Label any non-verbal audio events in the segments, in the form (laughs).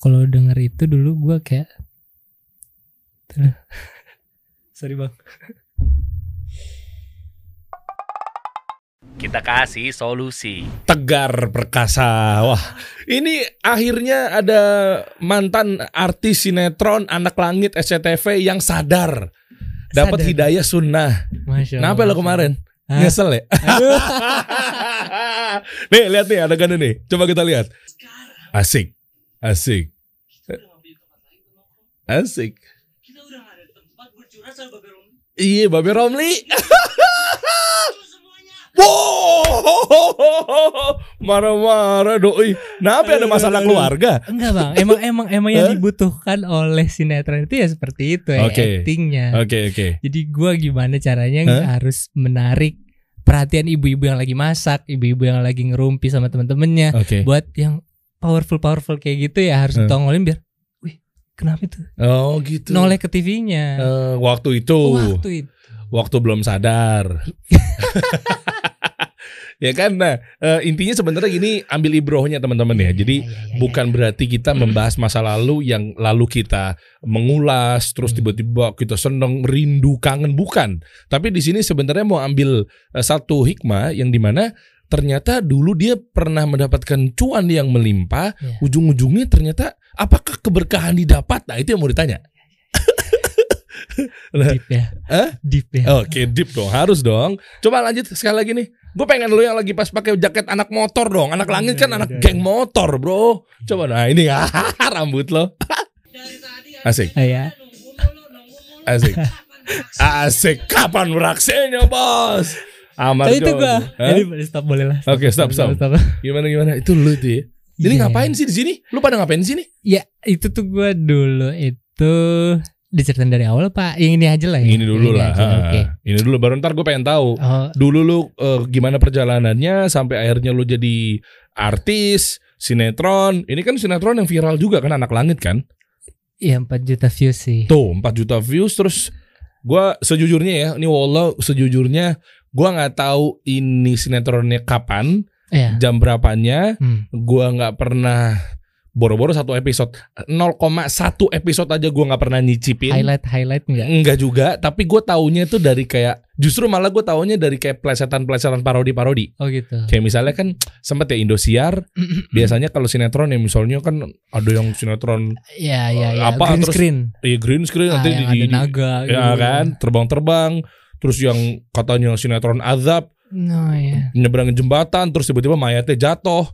kalau denger itu dulu gue kayak (laughs) sorry bang Kita kasih solusi. Tegar perkasa. Wah, ini akhirnya ada mantan artis sinetron anak langit SCTV yang sadar dapat hidayah sunnah. Masya Kenapa lo kemarin? Hah? Nyesel ya? (laughs) nih, lihat nih adegannya nih. Coba kita lihat. Asik. Asik. Asik. Kita udah gak ada tempat bercurhat sama Babe Romli. Iya, Babe Romli. Wow, (laughs) marah-marah doi. Kenapa ada masalah keluarga? Enggak bang, emang emang emang yang dibutuhkan oleh sinetron itu ya seperti itu ya Oke. actingnya. Oke oke. Jadi gua gimana caranya Hah? harus menarik perhatian ibu-ibu yang lagi masak, ibu-ibu yang lagi ngerumpi sama temen-temennya. Oke. Buat yang powerful powerful kayak gitu ya harus Hah? ditongolin biar, wih kenapa itu? Oh gitu. Noleh ke TV-nya. Eh, waktu itu, Waktu itu. waktu belum sadar. (laughs) ya kan, nah eh, intinya sebenarnya gini, ambil ibrohnya teman-teman ya. Jadi Iya, iya, iya, bukan berarti kita membahas masa lalu yang lalu kita mengulas terus Hmm. tiba-tiba kita seneng rindu kangen bukan tapi di sini sebenarnya mau ambil eh, satu hikmah yang di mana ternyata dulu dia pernah mendapatkan cuan yang melimpah Iya. ujung-ujungnya ternyata apakah keberkahan didapat nah itu yang mau ditanya (laughs) Deep ya. Hah? Deep ya. Oke, deep dong, harus dong. Coba lanjut sekali lagi nih. Gue pengen lu yang lagi pas pakai jaket anak motor dong. Anak langit kan anak geng motor, bro. Coba nah ini (laughs) rambut lo. Asik. Ah, ya. mulu. Asik. (laughs) Asik. Kapan beraksinya, Bos? Amar Oh, itu gua. Hah? Jadi stop boleh lah. Oke, stop, stop. (laughs) Gimana gimana? Itu lu tuh ya. Jadi Iya. ngapain sih di sini? Lu pada ngapain di sini? Ya itu tuh gue dulu itu diceritain dari awal pak. Yang ini aja lah ya. Ini dulu lah. aja. Oke. Ini dulu baru ntar gue pengen tahu. Oh Dulu lu eh, gimana perjalanannya sampai akhirnya lu jadi artis, sinetron. Ini kan sinetron yang viral juga kan anak langit kan? iya 4 juta views sih. Tuh 4 juta views terus gua sejujurnya ya, ini wallah sejujurnya gua nggak tahu ini sinetronnya kapan, Iya. jam berapanya. Hmm. Gua nggak pernah boro-boro satu episode 0,1 episode aja gua nggak pernah nyicipin. Highlight highlight enggak? Enggak juga, tapi gue taunya itu dari kayak justru malah gue taunya dari kayak plesetan-plesetan parodi-parodi. Oh gitu. Kayak misalnya kan sempet ya Indosiar, (clears throat) biasanya kalau sinetron ya misalnya kan ada yang sinetron Iya iya iya. Apa, Green terus screen. ya green screen Ah, nanti di, ada di- naga. ya gitu. kan terbang-terbang terus yang katanya sinetron azab No ya. nyebrangin jembatan terus tiba-tiba mayatnya jatuh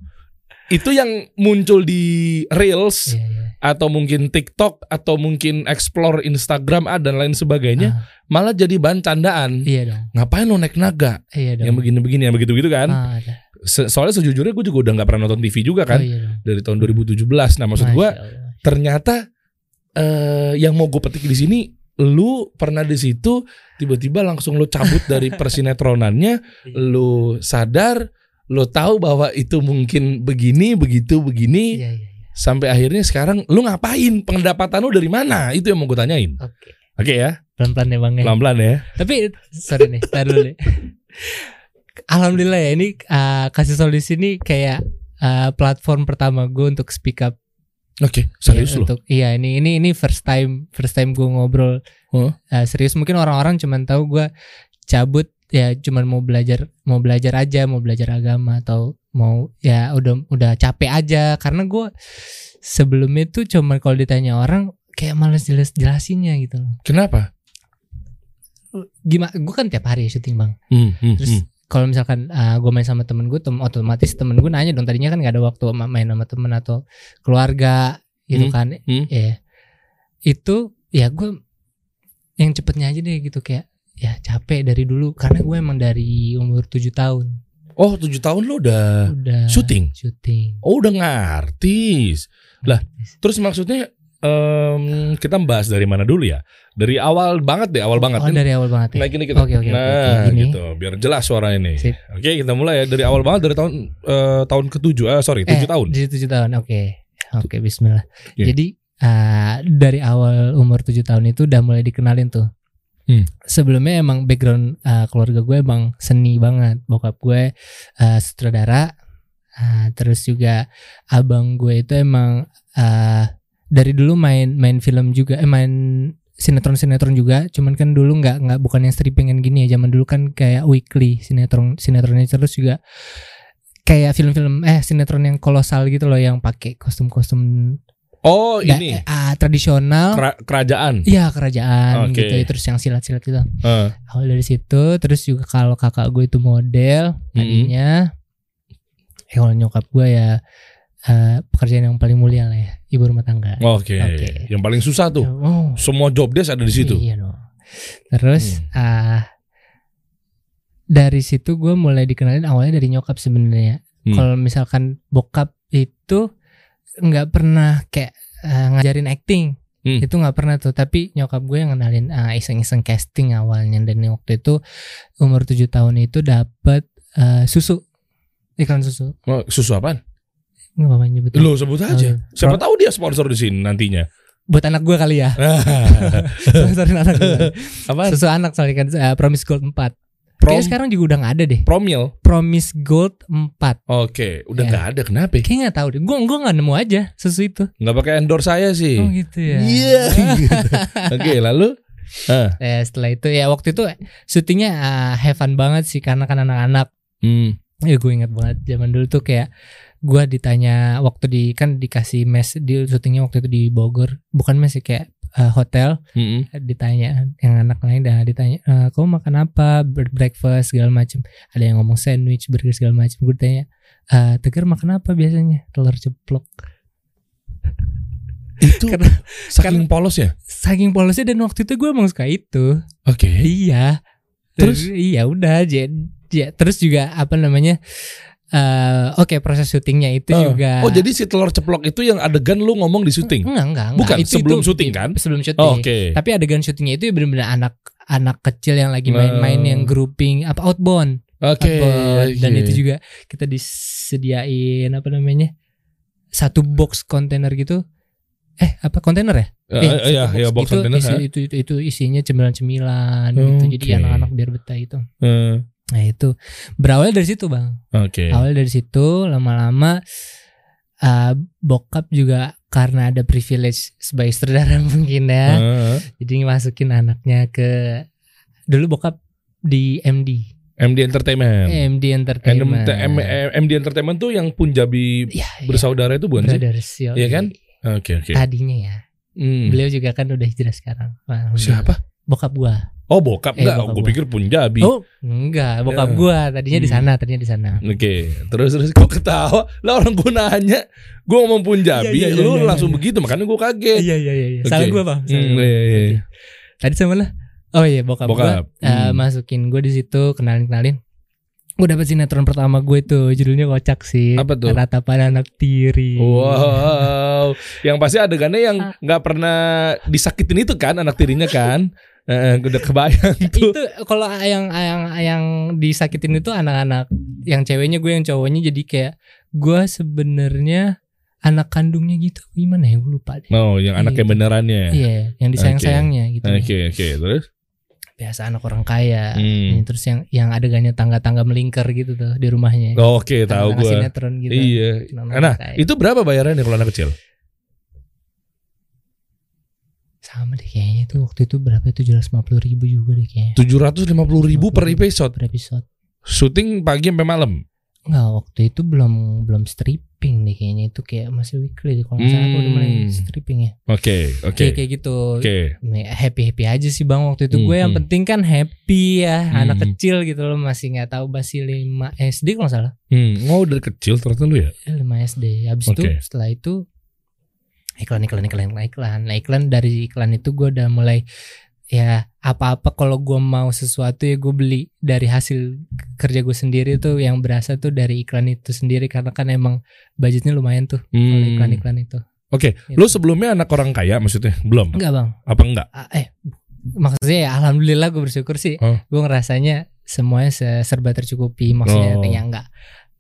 itu yang muncul di reels Iya iya. atau mungkin TikTok atau mungkin explore Instagram ah, dan lain sebagainya Ah, malah jadi bahan candaan iya dong. ngapain lo naik naga Iya dong. yang begini-begini yang begitu-begitu kan. Se- soalnya sejujurnya gue juga udah nggak pernah nonton TV juga kan Oh, iya dong. dari tahun 2017 nah maksud gue ternyata eh yang mau gue petik di sini lu pernah di situ tiba-tiba langsung lu cabut dari (laughs) persinetronannya lu sadar lu tahu bahwa itu mungkin begini begitu begini Iya iya. iya. sampai akhirnya sekarang lu ngapain pendapatan lu dari mana itu yang mau gue tanyain Oke. oke ya Pelan-pelan ya bang ya. pelan-pelan ya Tapi sorry nih, tar dulu deh. (laughs) Alhamdulillah ya ini uh, kasih solusi ini kayak uh, platform pertama gue untuk speak up. Oke serius Ya, lu Untuk iya ini ini ini first time first time gue ngobrol Huh? uh, serius. Mungkin orang-orang cuman tahu gue cabut ya cuman mau belajar mau belajar aja mau belajar agama atau mau ya udah udah capek aja karena gue sebelumnya tuh cuman kalau ditanya orang kayak males jelas jelasinnya gitu loh. kenapa Gimana? Gue kan tiap hari syuting bang. Hmm, hmm, Terus hmm. Kalau misalkan gue main sama temen gue, tem otomatis temen gue nanya dong tadinya kan gak ada waktu ma- main sama temen atau keluarga gitu Hmm, kan, hmm. ya itu ya gue yang cepetnya aja deh gitu. Kayak ya capek dari dulu karena gue emang dari umur 7 tahun. Oh tujuh tahun lu udah udah syuting? syuting. Oh udah ngartis Lah, Terus maksudnya em, kita bahas dari mana dulu ya? Dari awal banget deh, awal banget. oh dari awal banget ya Naikin dikit. Oke, oke, nah. Gini. gitu. Biar jelas suara ini. Sip. Oke, kita mulai ya dari awal banget dari tahun eh, tahun ketujuh. Ah, sorry, Eh, tujuh tahun. Di tujuh tahun. Oke. Oke, bismillah. Oke. Jadi uh, dari awal umur tujuh tahun itu udah mulai dikenalin tuh. Hmm. Sebelumnya emang background uh, keluarga gue emang seni banget. Bokap gue uh, sutradara. Uh, terus juga abang gue itu emang uh, dari dulu main main film juga eh main sinetron sinetron juga. Cuman kan dulu nggak nggak bukan yang strippingan gini ya. Zaman dulu kan kayak weekly sinetron sinetronnya terus juga kayak film-film eh sinetron yang kolosal gitu loh yang pakai kostum-kostum Oh da- ini? eh, ah, tradisional. Kera- kerajaan. Iya kerajaan Oke. gitu terus yang silat-silat gitu. Eh, awal dari situ terus juga kalau kakak gue itu model tadinya eh kalau nyokap gue ya eh, pekerjaan yang paling mulia lah ya ibu rumah tangga Oke. Oke. Yang paling susah tuh. oh Semua job desk ada di situ. iya dong terus Hmm. ah dari situ gue mulai dikenalin awalnya dari nyokap sebenarnya Hmm. kalau misalkan bokap itu nggak pernah kayak eh, ngajarin acting Hmm. itu nggak pernah tuh tapi nyokap gue yang kenalin ah, iseng-iseng casting awalnya dan waktu itu umur 7 tahun itu dapat eh, susu iklan susu Oh, susu apaan? Nggak apa nyebut Lo sebut aja. Oh, Siapa tahu dia sponsor di sini nantinya. buat anak gue kali ya (laughs) sponsorin anak gue Apaan? susu anak soalnya kan eh, Promise Gold 4 Prom, Kayaknya sekarang juga udah nggak ada deh promil. Promise Gold 4 Oke, udah Ya. nggak ada. Kenapa? ya? Kayaknya nggak tahu deh gue gue nggak nemu aja susu itu Nggak pakai endorse saya sih. oh gitu ya Iya. gitu. (laughs) Oke, lalu ah, Eh, setelah itu ya waktu itu syutingnya ah, have fun banget sih karena kan anak-anak hmm, Ya gue inget banget zaman dulu tuh kayak gue ditanya waktu di kan dikasih mes di syutingnya waktu itu di Bogor. Bukan mes sih kayak eh, hotel. Mm-mm. ditanya yang anak lain dah ditanya "Eh, kamu makan apa? Breakfast segala macem. Ada yang ngomong sandwich burger segala macem. Gue tanya "Eh, Tegar makan apa biasanya? Telur ceplok. (laughs) Itu Karena- saking polos ya. saking polosnya dan waktu itu gue emang suka itu. Oke. iya. Terus? iya udah aja ya, terus juga apa namanya eh oke proses syutingnya itu Eh, juga Oh jadi si telur ceplok itu yang adegan lu ngomong di syuting? Enggak, enggak, enggak. Bukan, sebelum syuting kan? Sebelum syuting. Oh, Oke. Tapi adegan syutingnya itu benar-benar anak anak kecil yang lagi main-main Oh. yang grouping apa outbound. Oke. outbound. Dan oke. itu juga kita disediain apa namanya? Satu box kontainer gitu. Eh, apa kontainer ya? Eh, Eh, eh, Iya, iya box itu, container. isi- ha? itu, itu itu isinya cemilan-cemilan gitu. Jadi anak-anak biar betah itu. Eh, Nah, itu berawal dari situ, Bang. Oke. Awal dari situ lama-lama uh, bokap juga karena ada privilege sebagai sutradara (laughs) mungkin ya. Eh, Jadi masukin anaknya ke dulu bokap di MD. MD Entertainment. MD Entertainment. MD, MD Entertainment tuh yang Punjabi Ya, bersaudara itu bukan sih? Brothers, yoi. Iya kan? Oke oke. Tadinya ya. Hmm. Beliau juga kan udah hijrah sekarang. Siapa? Bokap gua. Oh bokap Eh, enggak, gue gua. pikir Punjabi. Oh, enggak, bokap Ya. gua tadinya di Hmm. sana, tadinya di sana. Oke, terus terus gue ketawa. Lah orang gue nanya, gue ngomong Punjabi, Iya, iya, iya, lu iya, langsung iya. begitu, makanya gue kaget. Iya iya iya, iya. Oke. Salah gua, Bang. Salah Hmm, gua. iya, iya, iya. Tadi sama lah. Oh iya bokap, Bokap. gua eh, Hmm. masukin gue di situ kenalin kenalin. Gue dapet sinetron pertama gue tuh judulnya kocak sih. Apa tuh? Ratapan anak tiri. Wow, yang pasti adegannya yang Ah. nggak pernah disakitin itu kan anak tirinya kan? Eh, udah kebayang (laughs) tuh. itu kalau yang yang yang disakitin itu anak-anak yang ceweknya gue yang cowoknya jadi kayak gue sebenarnya anak kandungnya gitu gimana ya gue lupa deh Oh, yang anaknya Iya. benerannya. iya yang disayang sayangnya gitu Oke oke, terus? biasa anak orang kaya Hmm. terus yang yang adegannya tangga-tangga melingkar gitu tuh di rumahnya Oh, Oke, tahu Anak-anak gue. sinetron gitu Iya. Nah, itu berapa bayarannya kalau anak kecil? Sama deh kayaknya itu waktu itu berapa tujuh ratus lima puluh ribu juga deh kayaknya Tujuh ratus lima puluh ribu per episode. per episode Syuting pagi sampai malam. Enggak, waktu itu belum belum stripping deh kayaknya itu kayak masih weekly deh kalau nggak salah aku udah mulai Hmm. stripping ya. Oke oke Kayak kayak gitu. oke. Happy happy aja sih bang waktu itu Hmm, gue yang hmm. penting kan happy ya Hmm. anak kecil gitu loh masih nggak tahu basi 5 SD kalau salah Hmm, oh dari kecil ternyata lu ya? Ya, 5 SD habis itu Oke. setelah itu iklan iklan iklan iklan iklan nah iklan dari iklan itu gue udah mulai ya apa-apa kalau gue mau sesuatu ya gue beli dari hasil kerja gue sendiri tuh yang berasa tuh dari iklan itu sendiri karena kan emang budgetnya lumayan tuh kalau Hmm. iklan-iklan itu Oke, Gitu. lu sebelumnya anak orang kaya maksudnya? Belum? enggak bang Apa enggak? Ah, eh maksudnya ya alhamdulillah gue bersyukur sih Oh. gue ngerasanya semuanya se- serba tercukupi maksudnya Oh. ya enggak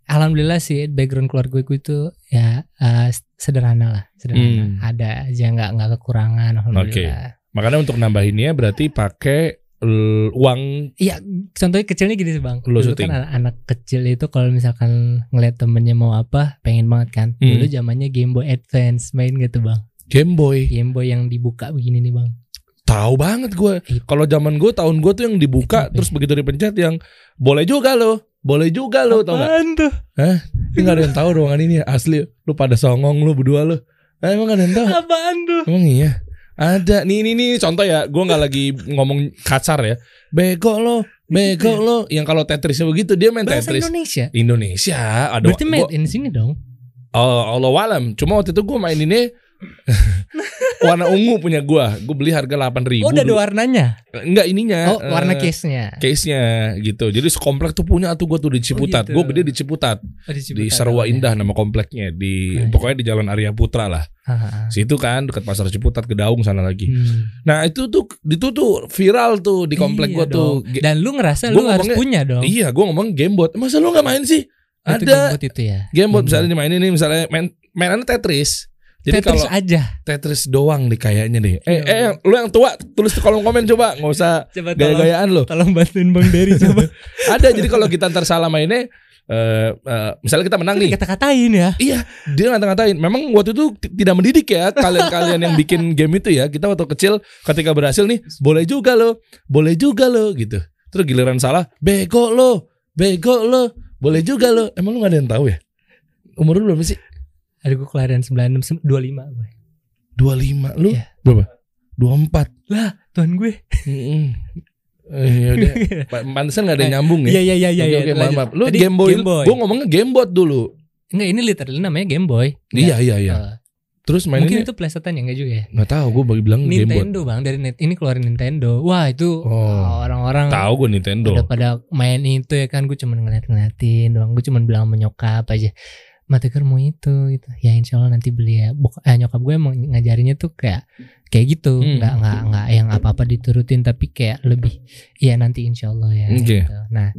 alhamdulillah sih background keluarga gue itu ya eh, sederhana lah sederhana Hmm. ada aja nggak nggak kekurangan alhamdulillah Makanya untuk nambahinnya berarti pakai l- uang Iya, contohnya kecilnya gini sih bang. Lo Dulu syuting. kan anak, anak kecil itu kalau misalkan ngeliat temennya mau apa, pengen banget kan. Hmm. Dulu zamannya Game Boy Advance main gitu bang. Game Boy. Game Boy yang dibuka begini nih bang. Tahu banget gue. Itu. Kalau zaman gue tahun gue tuh yang dibuka Itu. terus begitu dipencet yang boleh juga lo, boleh juga lo tau gak? Tuh? Ini gak ada yang tahu ruangan ini asli. Lu pada songong lu berdua lu. Eh, emang gak ada yang tahu? Apaan tuh? Emang iya. Ada nih ini nih contoh ya. Gue nggak lagi ngomong kasar ya. Bego lo, bego lo. Yang kalau Tetrisnya begitu dia main Bahasa Tetris. Indonesia. Indonesia. Ada. Berarti gua- made in sini dong. Oh, Allah walam. Cuma waktu itu gue main ini (laughs) warna ungu punya gue. Gue beli harga 8 ribu. Oh udah ada warnanya. Enggak ininya. Oh warna eh, case-nya. Case-nya gitu. Jadi sekomplek tuh punya tuh gue tuh di Ciputat. gitu. Gue gede di Ciputat. Oh, Di Ciputat, Sarwa oh, ya. Indah nama kompleknya. Di pokoknya di Jalan Arya Putra lah. Hahaha. Situ kan dekat pasar Ciputat ke Daung sana lagi. Hmm. Nah itu tuh itu tuh viral tuh di komplek Iya gua tuh. dong. Ge- Dan lu ngerasa Gua lu harus punya dong. Iya, gua ngomong gamebot. Masa lu nggak main sih? Itu Ada gamebot itu ya. gamebot misalnya dimainin nih misalnya main mainannya Tetris. Jadi Tetris kalau aja. Tetris doang nih kayaknya deh. Eh, Iya. eh yang- lu yang tua tulis di kolom komen coba, nggak usah gaya-gayaan lo. Tolong bantuin Bang Dery (laughs) coba. Ada jadi kalau kita ntar salah mainnya eh eh, misalnya kita menang nih. Kata-katain ya. Iya, dia ngata-ngatain. Memang waktu itu tidak mendidik ya kalian-kalian yang bikin game itu ya. Kita waktu kecil ketika berhasil nih, boleh juga lo, boleh juga lo gitu. Terus giliran salah, bego lo, bego lo, boleh juga lo. Emang lu gak ada yang tahu ya? Umur lu berapa sih? Ada gue kelahiran 96 25 gue. 25. Lu Iya. berapa? 24. Lah, tuan gue. Mm-mm. Eh, ya udah. (laughs) Pa- Pantesan gak ada yang nyambung Iya ya. iya iya iya. Oke, oke, maaf, lanjut. maaf. Lu Tadi Game Boy, Game Boy. gua ngomongnya Gamebot dulu. Enggak, ini literally namanya Game Boy. Iya, iya, iya. Eh, Terus mungkin mainnya itu plesetan ya enggak juga ya? nggak tahu, gue bagi bilang. Nintendo bang dari net ini keluarin Nintendo. Wah itu Oh. orang-orang Tahu gue Nintendo. udah pada main itu ya kan gue cuman ngeliat-ngeliatin doang gue cuman bilang sama nyokap aja Mateker mau itu gitu ya insya Allah nanti beli ya Bok eh, nyokap gue emang ngajarinnya tuh kayak kayak gitu Hmm. nggak nggak nggak yang apa-apa diturutin tapi kayak lebih ya nanti insya Allah ya Oke. gitu. nah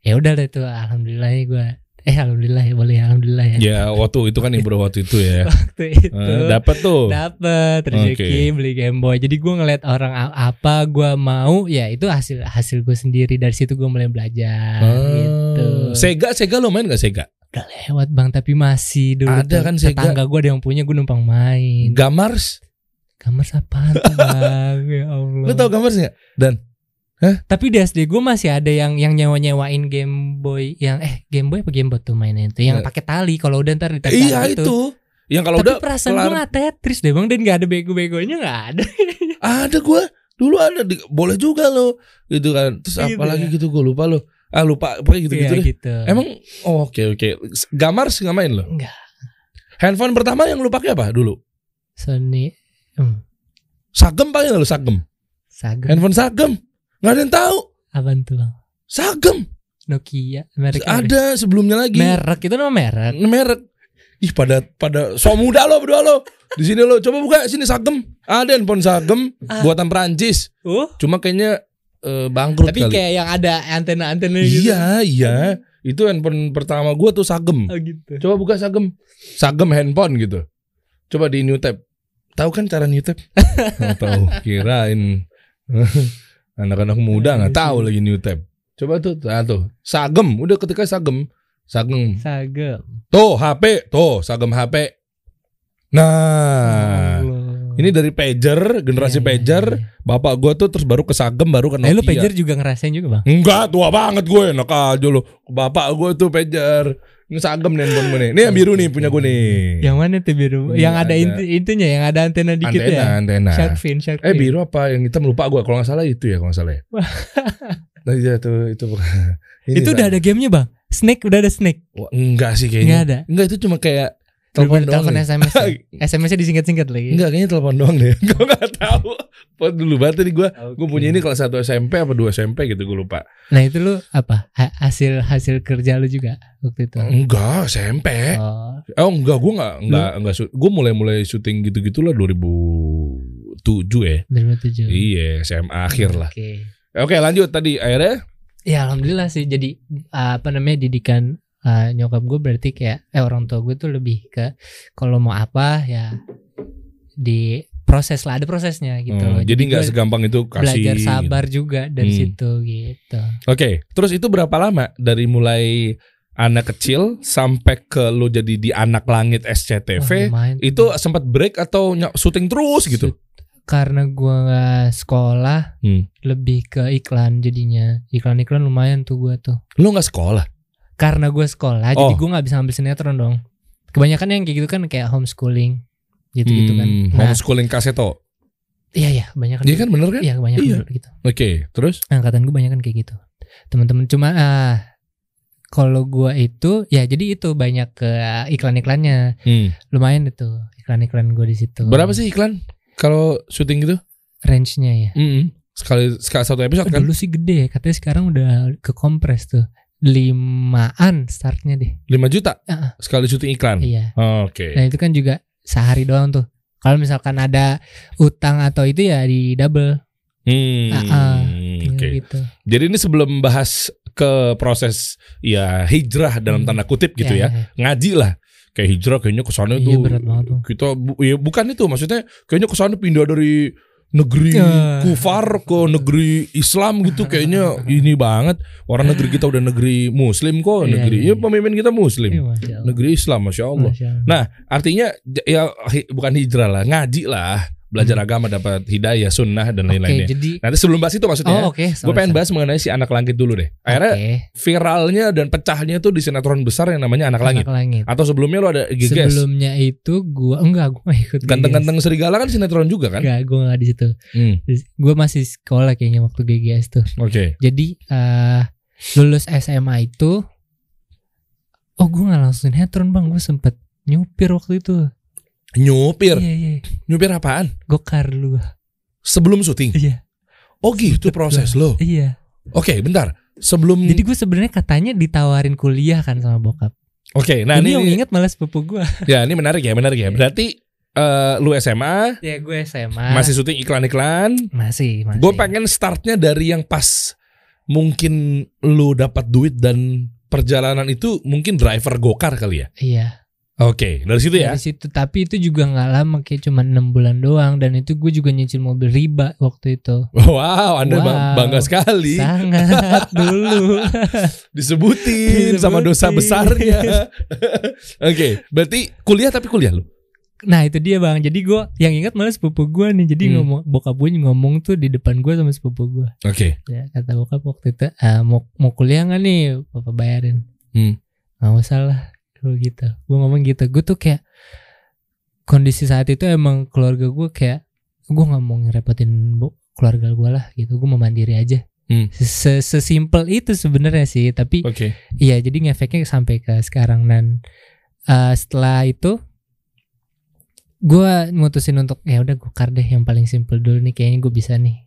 ya udah deh tuh alhamdulillah ya gue eh alhamdulillah ya boleh alhamdulillah ya Ya waktu itu kan bro waktu itu ya. (laughs) waktu itu Eh, Dapat tuh. dapet rezeki Oke. beli Game Boy jadi gue ngeliat orang apa gue mau ya itu hasil hasil gue sendiri dari situ gue mulai belajar gitu Ah, Sega Sega lo main gak Sega? udah lewat bang tapi masih dulu Ada tuh kan Sega. tetangga gue ada yang punya gue numpang main Gamars? kamar apaan tuh bang (laughs) ya Allah Lo tau Gamars gak? Tapi di SD gue masih ada yang yang nyewa nyewain Game Boy yang eh Game Boy apa Game Boy tuh mainnya itu yang pakai tali kalau udah ntar ditarik Iya itu. Yang kalau tapi udah perasaan gue nggak Tetris deh bang dan nggak ada bego-begonya nggak ada (laughs) ada gue dulu ada di, boleh juga lo gitu kan. Terus Gitu apa lagi ya. gitu gue lupa lo. Ah lupa pokoknya gitu-gitu Iya, deh. gitu Emang oh, oke oke. Gamars nggak main lo? Enggak. Handphone pertama yang lu pakai apa dulu? Sony hmm, Sagem pakai lo Sagem? Sagem Handphone Sagem? Nggak ada yang tahu. apaan tuh bang Sagem Nokia merek ada sebelumnya lagi. merek itu nama merek merek. Ih pada pada so muda lo berdua lo. Di sini lo coba buka sini Sagem. Ada handphone Sagem Ah. buatan Perancis. oh Cuma kayaknya eh, bangkrut tapi kali. kayak yang ada antena-antena gitu Iya, iya. Itu handphone pertama gua tuh Sagem. oh gitu Coba buka Sagem. Sagem handphone gitu. Coba di new tab. Tahu kan cara new tab? (laughs) Tahu. Kirain (laughs) anak-anak muda nggak tahu lagi new tab. Coba tuh, nah tuh. Sagem, udah ketika Sagem. Sagem. Sagem Tuh HP, tuh Sagem HP. Nah, Allah. ini dari pager, generasi Iya, iya, pager. iya. Bapak gua tuh terus baru ke Sagem, baru ke Eh Nokia. lu pager juga ngerasain juga bang Enggak, tua banget gue, enak aja lo. Bapak gue tuh pager. Ini Sagem nih handphone gue nih. Ini yang biru nih punya gue nih. yang mana tuh biru Ini yang ada, ada. inti- intinya yang ada antena dikit antena, ya antena. shark fin shark Eh fin. biru apa? Yang hitam lupa gue. Kalau nggak salah itu ya, kalau nggak salah ya. (laughs) Nah, iya tuh itu. (laughs) Ini itu udah ada gamenya bang snake udah ada snake Wah, enggak sih kayaknya. ada Enggak itu cuma kayak telepon doang. telepon. SMS -nya. SMS-nya (laughs) disingkat-singkat lagi Enggak kayaknya telepon doang deh. (laughs) gue nggak tahu. Pas dulu banget tadi gue. Gue punya ini kelas 1 SMP apa 2 SMP gitu gue lupa. Nah itu lu apa Ha- hasil hasil kerja lu juga waktu itu? Enggak, SMP. Oh, Oh enggak, gue enggak enggak enggak gue mulai-mulai syuting gitu-gitu lah 2007 ya. 2007. Iya, SMA akhir lah. Oke. Oke, lanjut tadi akhirnya Ya alhamdulillah sih. Jadi apa namanya didikan uh, nyokap gue berarti kayak eh orang tua gue tuh lebih ke kalau mau apa ya di proses lah ada prosesnya gitu. Oh, loh. jadi nggak segampang itu kasih. belajar gitu. sabar juga dari Hmm. situ gitu. Oke, terus itu berapa lama dari mulai anak kecil sampai ke lu jadi di anak langit SCTV lumayan. itu sempat break atau syuting terus gitu karena gua nggak sekolah Hmm. lebih ke iklan jadinya iklan-iklan lumayan tuh gua tuh lu nggak sekolah karena gue sekolah jadi Oh. gue nggak bisa ambil sinetron dong. Kebanyakan yang kayak gitu kan kayak homeschooling gitu gitu kan. Hmm, nah. homeschooling kaseto? Iya iya kebanyakan Iya kan bener kan? Iya kebanyakan Iya. gitu. Oke terus? Angkatan gue banyak kan kayak gitu. Teman-teman cuma ah kalau gua itu ya jadi itu banyak ke iklan-iklannya. Hmm. lumayan itu iklan-iklan gue di situ. Berapa sih iklan kalau syuting gitu? Range-nya ya. Hmm. sekali sekali satu episode Oh, kan? dulu sih gede katanya sekarang udah ke kompres tuh limaan startnya deh 5 juta Heeh. sekali syuting iklan iya oke Nah itu kan juga sehari doang tuh. Kalau misalkan ada utang atau itu ya di double. Hmm, Ah, ah. oke. Gitu. Jadi ini sebelum bahas ke proses ya hijrah dalam Hmm. tanda kutip gitu ya, ngaji lah. Kayak hijrah kayaknya ke sana Iya, tuh berat banget tuh. kita bu- ya bukan itu maksudnya kayaknya ke sana pindah dari negeri Ya. kufar ke negeri Islam gitu kayaknya ini banget orang negeri kita udah negeri Muslim kok Iya, negeri iya, ya pemimpin kita Iya, Muslim Allah. negeri Islam masya Allah Masya Allah. Nah, artinya ya bukan hijrah lah, ngaji lah, belajar agama dapat hidayah, sunnah dan Hmm. Lain-lainnya. jadi Nanti sebelum bahas itu maksudnya, Oh, oke. gue pengen bahas mengenai si anak langit dulu deh. Akhirnya Oke, viralnya dan pecahnya tuh di sinetron besar yang namanya Anak Langit. Anak langit. Atau sebelumnya lo ada giges. Sebelumnya itu gua enggak gak ikut. Ganteng-ganteng serigala kan sinetron juga kan? Enggak, gua enggak di situ. Hmm, Gua masih sekolah kayaknya waktu GGS tuh. Oke. Jadi eh lulus SMA itu Oh gue gak langsung sinetron bang Gue sempet nyupir waktu itu Nyupir. Iya iya Nyupir apaan? Gokar lu Sebelum syuting. Iya Oh gitu proses lo. Iya Oke, bentar. Sebelum Jadi gue sebenarnya katanya ditawarin kuliah kan sama bokap Oke, nah Ini ini, yang inget malah sepupu gue (laughs) ya ini menarik ya, menarik ya. Berarti eh, lu SMA Ya gue SMA masih syuting iklan-iklan, Masih masih Gue pengen startnya dari yang pas mungkin lu dapat duit dan perjalanan itu mungkin driver gokar kali ya. Iya Oke, dari situ ya. Dari situ Tapi itu juga gak lama Kayak cuma 6 bulan doang Dan itu gue juga nyicil mobil riba Waktu itu Wow, Anda Wow. bangga sekali Sangat (laughs) dulu disebutin sama dosa Disebutin. besarnya. (laughs) Oke, berarti kuliah tapi kuliah lu. Nah itu dia bang Jadi gue Yang ingat malah sepupu gue nih Jadi Hmm. ngomong Bokap gue ngomong tuh Di depan gue sama sepupu gue Oke. ya, Kata bokap waktu itu ah, mau, mau kuliah gak nih Papa bayarin Hmm. Gak usah lah Gitu Gue ngomong gitu Gue tuh kayak Kondisi saat itu emang keluarga gue kayak Gue gak mau ngerepotin bu- keluarga gue lah gitu Gue mau mandiri aja Hmm. Se- Sesimpel itu sebenarnya sih Tapi Oke. Iya, jadi ngefeknya sampai ke sekarang dan eh, setelah itu gua mutusin untuk ya udah gokar deh yang paling simple dulu nih kayaknya gue bisa nih.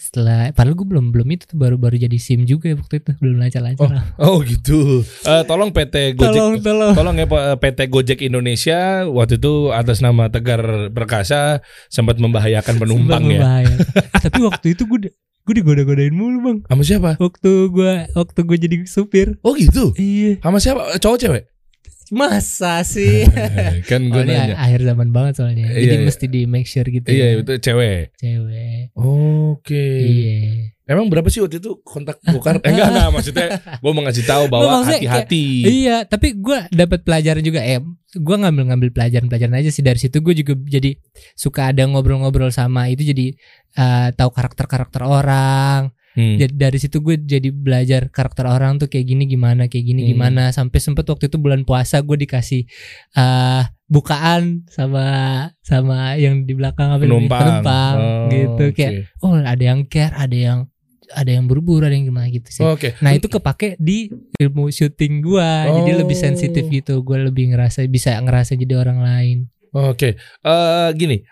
Setelah padahal gue belum belum itu tuh baru-baru jadi SIM juga ya waktu itu belum lancar-lancar. lah. Oh gitu. Eh, tolong PT Gojek. tolong tolong. Tolong ya Pak, PT Gojek Indonesia waktu itu atas nama Tegar Perkasa sempat membahayakan penumpang ya. berbahaya. (laughs) Tapi waktu itu gue gue digoda-godain mulu bang. Sama siapa? Waktu gua waktu gue jadi supir. Oh gitu. Iya. Sama siapa? Cowok cewek? Masa sih? (laughs) kan Oh, gue ini nanya. akhir zaman banget soalnya. Jadi Iya, iya. mesti di make sure gitu. Iya ya. itu cewek. Cewek. Oke. Iya. Emang berapa sih waktu itu kontak (laughs) gokar? Eh, enggak enggak maksudnya gue mau ngasih tahu bahwa hati-hati. Iya, tapi gue dapat pelajaran juga. Eh, gue ngambil ngambil pelajaran pelajaran aja sih dari situ. Gue juga jadi suka ada ngobrol-ngobrol sama itu jadi eh, tahu karakter karakter orang. Hmm. Jadi dari situ gue jadi belajar karakter orang tuh kayak gini gimana, kayak gini Hmm. gimana. Sampai sempet waktu itu bulan puasa gue dikasih eh bukaan sama sama yang di belakang apa? Penumpang. penumpang Oh, gitu kayak oh ada yang care, ada yang ada yang buru-buru, ada yang gimana gitu sih. Oke. Nah itu kepake di ilmu syuting jadi Oh. lebih sensitif gitu. Gua lebih ngerasa bisa ngerasa jadi orang lain. Oke. Eh gini.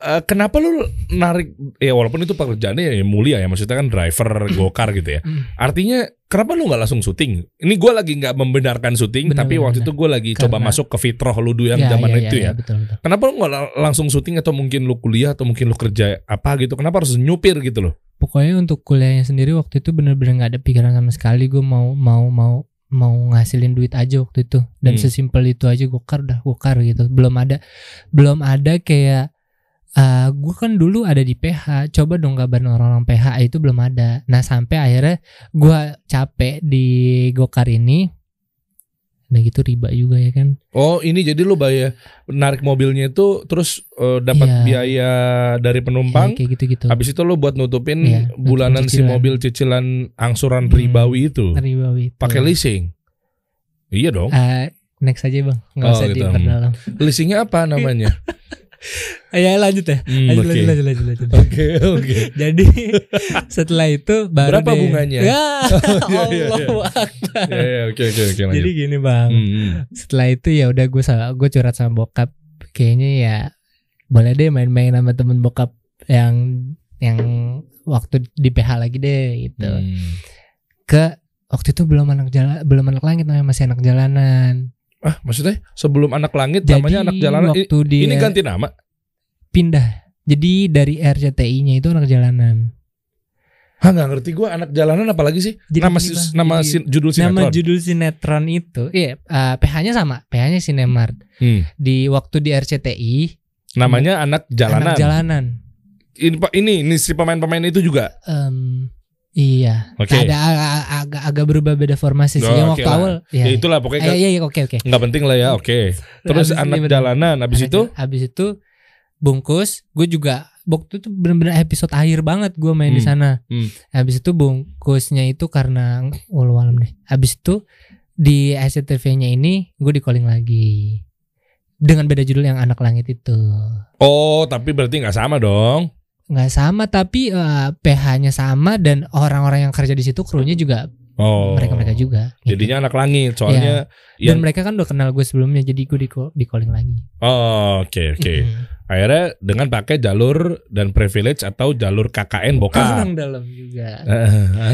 Eh, kenapa lu narik ya walaupun itu pekerjaannya ya mulia ya maksudnya kan driver gokar gitu ya. Hmm. Artinya kenapa lu nggak langsung syuting? Ini gue lagi nggak membenarkan syuting Benar, tapi benar, waktu itu gue lagi coba Karena- masuk ke fitroh lu dulu yang zaman itu ya. betul betul. Kenapa lu nggak la- langsung syuting atau mungkin lu kuliah atau mungkin lu kerja apa gitu? Kenapa harus nyupir gitu loh? Pokoknya untuk kuliahnya sendiri waktu itu bener-bener nggak ada pikiran sama sekali. Gue mau mau mau mau ngasilin duit aja waktu itu dan Hmm. sesimpel itu aja gokar udah gokar gitu. Belum ada belum ada kayak eh gue kan dulu ada di PH, coba dong kabarin orang-orang PH itu belum ada. Nah sampai akhirnya gue capek di gokar ini, Udah gitu riba juga ya kan. Oh ini jadi lu bayar narik mobilnya itu terus eh, dapat Iya. biaya dari penumpang. Ya, kayak gitu-gitu. Habis itu lu buat nutupin nutupin bulanan si cicilan. mobil cicilan angsuran Hmm. ribawi itu. Ribawi. Pakai leasing. Iya dong. Ah, next aja bang, nggak Oh, usah gitu. diperdalam. Leasingnya apa namanya? (laughs) Ya lanjut ya. Hmm, Lanjut, oke. lanjut, lanjut, lanjut, lanjut. Oke oke. (laughs) Jadi setelah itu baru Berapa deh- bunganya? Ya, (laughs) iya, iya. (laughs) Allahu Akbar. Ya, ya, Oke oke oke. Jadi gini bang, Hmm, hmm. setelah itu ya udah gue salah, gue curhat sama bokap. Kayaknya ya boleh deh main-main sama temen bokap yang yang waktu di PH lagi deh gitu. Hmm. Ke waktu itu belum anak jalan, belum anak langit namanya masih anak jalanan. Ah maksudnya sebelum anak langit Jadi namanya anak jalanan. I- waktu dia Ini ganti nama. pindah. Jadi dari RCTI-nya itu anak jalanan. Hah nggak ngerti gue anak jalanan apalagi sih? Jadi nama si- nama sin- judul Nama sinetron. judul sinetron itu, iya, eh, PH-nya sama, PH-nya Sinemart. Hmm. Di waktu di RCTI, Namanya anak jalanan. anak jalanan. Ini Pak ini ini si pemain-pemain itu juga. Em, iya, Oke. ada ag- agak agak berubah beda formasi sih. Oh, yang waktu lah. awal, Ya, ya, itulah pokoknya Iya, nggak iya, iya, oke, oke. nggak penting lah ya. Oke. Terus Habis- anak iya, bener. jalanan habis Anak itu habis itu bungkus, gue juga waktu itu bener-bener episode akhir banget gue main di Hmm, sana. hmm. Habis itu bungkusnya itu karena walau alam deh. Habis itu di SCTV-nya ini gue di calling lagi dengan beda judul yang anak langit itu. Oh, tapi berarti nggak sama dong. Nggak sama tapi eh, PH-nya sama dan orang-orang yang kerja di situ krunya juga Oh. mereka-mereka juga. gitu. Jadinya anak langit soalnya dan yang mereka kan udah kenal gue sebelumnya jadi gue di, di calling lagi. Oh, oke oke. Mm-mm. Akhirnya dengan pakai jalur dan privilege atau jalur KKN bokap. Orang dalam juga.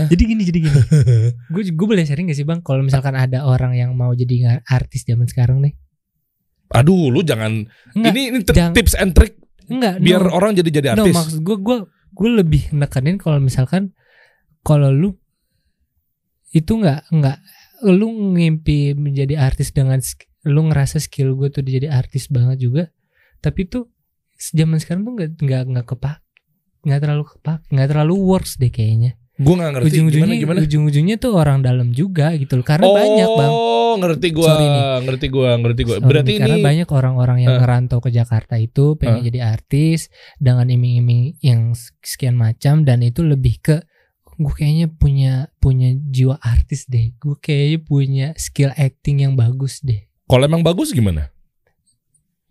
Jadi gini, jadi gini. (laughs) gue gue boleh sharing gak sih bang? Kalau misalkan ada orang yang mau jadi artis zaman sekarang nih? Aduh, lu jangan Enggak, ini ini jangan- tips and trick enggak. biar no. orang jadi jadi No, artis. maksud gue gue gue lebih nekenin kalau misalkan kalau lu itu nggak nggak lu ngimpi menjadi artis dengan lu ngerasa skill gue tuh jadi artis banget juga tapi tuh zaman sekarang tuh nggak nggak nggak kepak nggak terlalu kepak nggak terlalu works deh kayaknya Gue nggak ngerti gimana ujung-ujungnya gimana. ujung-ujungnya tuh orang dalam juga gitu loh karena banyak bang Oh, ngerti nih. ngerti gua, ngerti gua. Sorry Berarti nih, karena ini banyak orang-orang yang Eh. ngerantau ke Jakarta itu pengen Eh. jadi artis dengan iming-iming yang sekian macam dan itu lebih ke gue kayaknya punya punya jiwa artis deh gue kayaknya punya skill acting yang bagus deh kalau emang bagus gimana?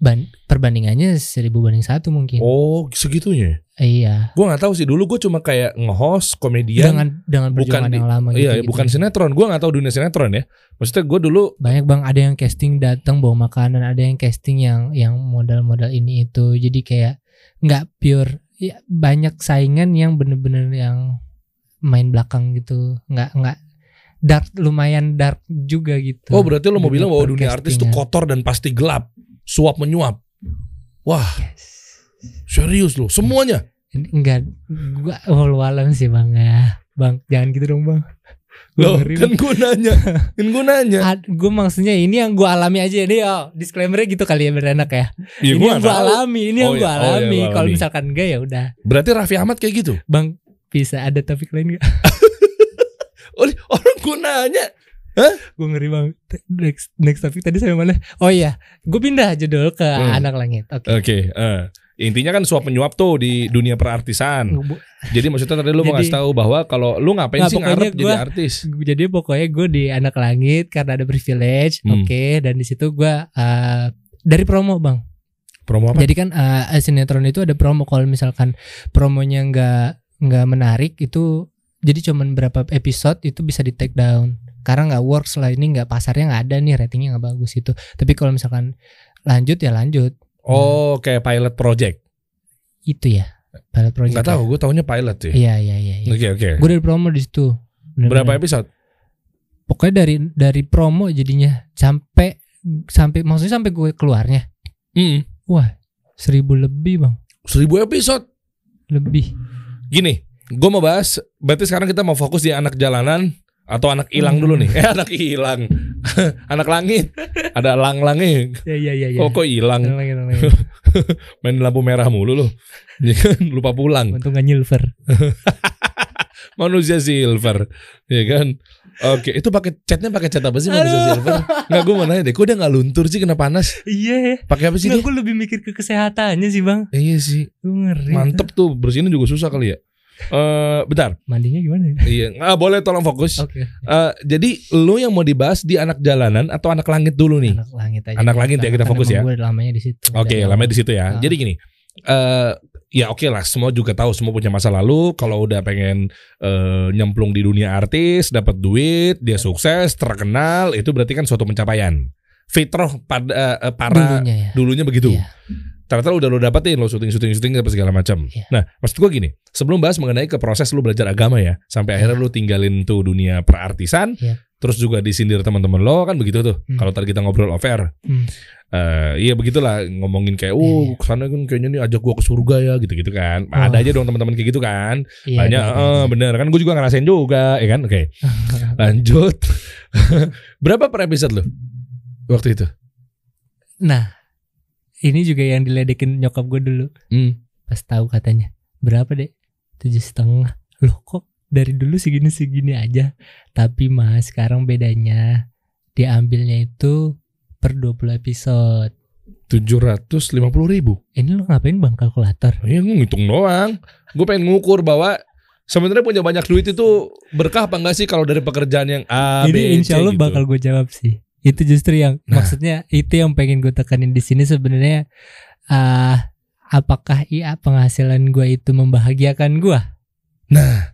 Ban perbandingannya seribu banding satu mungkin Oh, segitunya. iya Gua nggak tahu sih. Dulu gue cuma kayak nge-host komedian. dengan dengan bukan di- yang lama iya, gitu, bukan sinetron. Gua nggak tahu dunia sinetron ya. Maksudnya gue dulu banyak bang ada yang casting datang bawa makanan ada yang casting yang yang modal-modal ini itu jadi kayak nggak pure ya, banyak saingan yang bener-bener yang main belakang gitu nggak nggak dark lumayan dark juga gitu Oh berarti lo mau bilang bahwa dunia artis itu kotor dan pasti gelap, suap menyuap. Wah serius lo, semuanya. Ini enggak gua walau sih bang ya bang jangan gitu dong bang Loh ngeri, kan gue nanya, kan gue nanya. gue maksudnya ini yang gue alami aja nih oh disclaimernya gitu kali ya berenak ya Ya, ini gua yang gue alami ini yang Oh, gue iya. Oh, iya, alami lu kalau alami. misalkan enggak ya udah Berarti Raffi Ahmad kayak gitu. bang bisa ada topik lain gak Oh, (laughs) orang gue nanya. Gue ngeri banget next next topik tadi sampai mana oh iya gue pindah judul ke Hmm. anak langit oke Oke, eh. intinya kan suap menyuap tuh di dunia perartisan. Jadi maksudnya tadi lu mau Jadi- ngasih tahu bahwa kalau lu ngapain Nggak, sih ngarep jadi gua- artis? jadi pokoknya gue di anak langit karena ada privilege Hmm. oke dan di situ gue eh, dari promo bang Promo apa? jadi kan eh, sinetron itu ada promo kalau misalkan promonya nggak nggak menarik itu jadi cuman berapa episode itu bisa di take down karena nggak works lah ini nggak pasarnya nggak ada nih ratingnya nggak bagus itu tapi kalau misalkan lanjut ya lanjut Oh, kayak pilot project. itu ya pilot project Enggak tahu, gue taunya pilot sih. iya iya iya, iya. Oke, oke. gue dari promo di situ. Berapa episode? pokoknya dari dari promo jadinya sampai sampai maksudnya sampai gue keluarnya Hmm, wah seribu lebih bang seribu episode. lebih Gini, gue mau bahas. Berarti sekarang kita mau fokus di anak jalanan atau anak hilang dulu nih. Eh, anak hilang. (laughs) anak langit. Ada lang-langnya. ya ya ya ya Oh, kok hilang? Tenang lagi. (laughs) Main lampu merah mulu loh. (laughs) Ya kan, lupa pulang. untung gak nyilver manusia silver, ya kan? Oke, itu pakai catnya pakai cat apa sih manusia Aduh. silver? Nggak gue mau nanya deh, kok dia nggak luntur sih kena panas? Iya ya. Pakai apa sih Nggak, gue lebih mikir ke kesehatannya sih bang. Iya sih, Gue ngeri. mantep tuh bersihinnya juga susah kali ya. Eh, bentar, Mandinya gimana ya? iya, nggak boleh tolong fokus. Oke. Eh, jadi lu yang mau dibahas di anak jalanan atau anak langit dulu nih? Anak langit aja. Anak langit ya, kita fokus ya. Gue lamanya di situ. Oke, Dari lamanya di situ ya. Ah. Jadi gini, eh ya oke lah, semua juga tahu semua punya masa lalu. Kalau udah pengen eh, nyemplung di dunia artis, dapat duit, dia sukses, terkenal, itu berarti kan suatu pencapaian. Fitrah pada eh, para Dulunya ya. dulunya begitu. Iya. Ternyata lu udah lo dapetin lo syuting syuting syuting apa segala macam. Iya. Nah, maksud gua gini, sebelum bahas mengenai ke proses lu belajar agama ya, sampai akhirnya lu tinggalin tuh dunia perartisan, Iya. terus juga disindir teman-teman lo kan begitu tuh. Hmm. Kalau tadi kita ngobrol off air, Hmm. Eh, iya begitulah ngomongin kayak, Iya, oh iya. ke sana kan kayaknya nih ajak gua ke surga ya gitu-gitu kan. Oh. Ada aja dong teman-teman kayak gitu kan. Iya, Banyak, iya, eh, iya. bener kan gue juga ngerasain juga, ya kan? Oke, (laughs) lanjut. (laughs) Berapa per episode lu waktu itu? Nah, ini juga yang diledekin nyokap gue dulu. Hmm. Pas tahu katanya berapa deh? Tujuh setengah. Loh kok dari dulu segini segini aja. Tapi mas sekarang bedanya diambilnya itu per 20 episode. Tujuh ratus lima puluh ribu. Ini lo ngapain bang kalkulator? Ya gue ngitung doang. Gue pengen ngukur bahwa sebenarnya punya banyak duit itu berkah apa enggak sih kalau dari pekerjaan yang A, B, ini insya C Allah gitu. bakal gue jawab sih. Itu justru yang Nah. maksudnya itu yang pengen gue tekanin di sini sebenarnya. ah apakah iya penghasilan gue itu membahagiakan gue? Nah,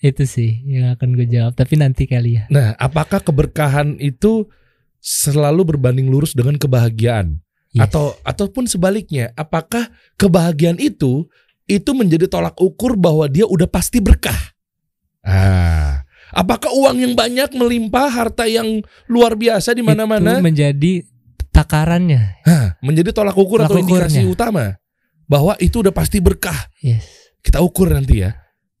Itu sih yang akan gue jawab. Tapi nanti kali ya. nah apakah keberkahan itu selalu berbanding lurus dengan kebahagiaan? Yes. atau ataupun sebaliknya apakah kebahagiaan itu itu menjadi tolak ukur bahwa dia udah pasti berkah ah apakah uang yang banyak melimpah harta yang luar biasa di mana-mana menjadi takarannya. Hah, menjadi tolak ukur Tolak atau indikasi ukurnya. utama bahwa itu udah pasti berkah Yes. kita ukur nanti ya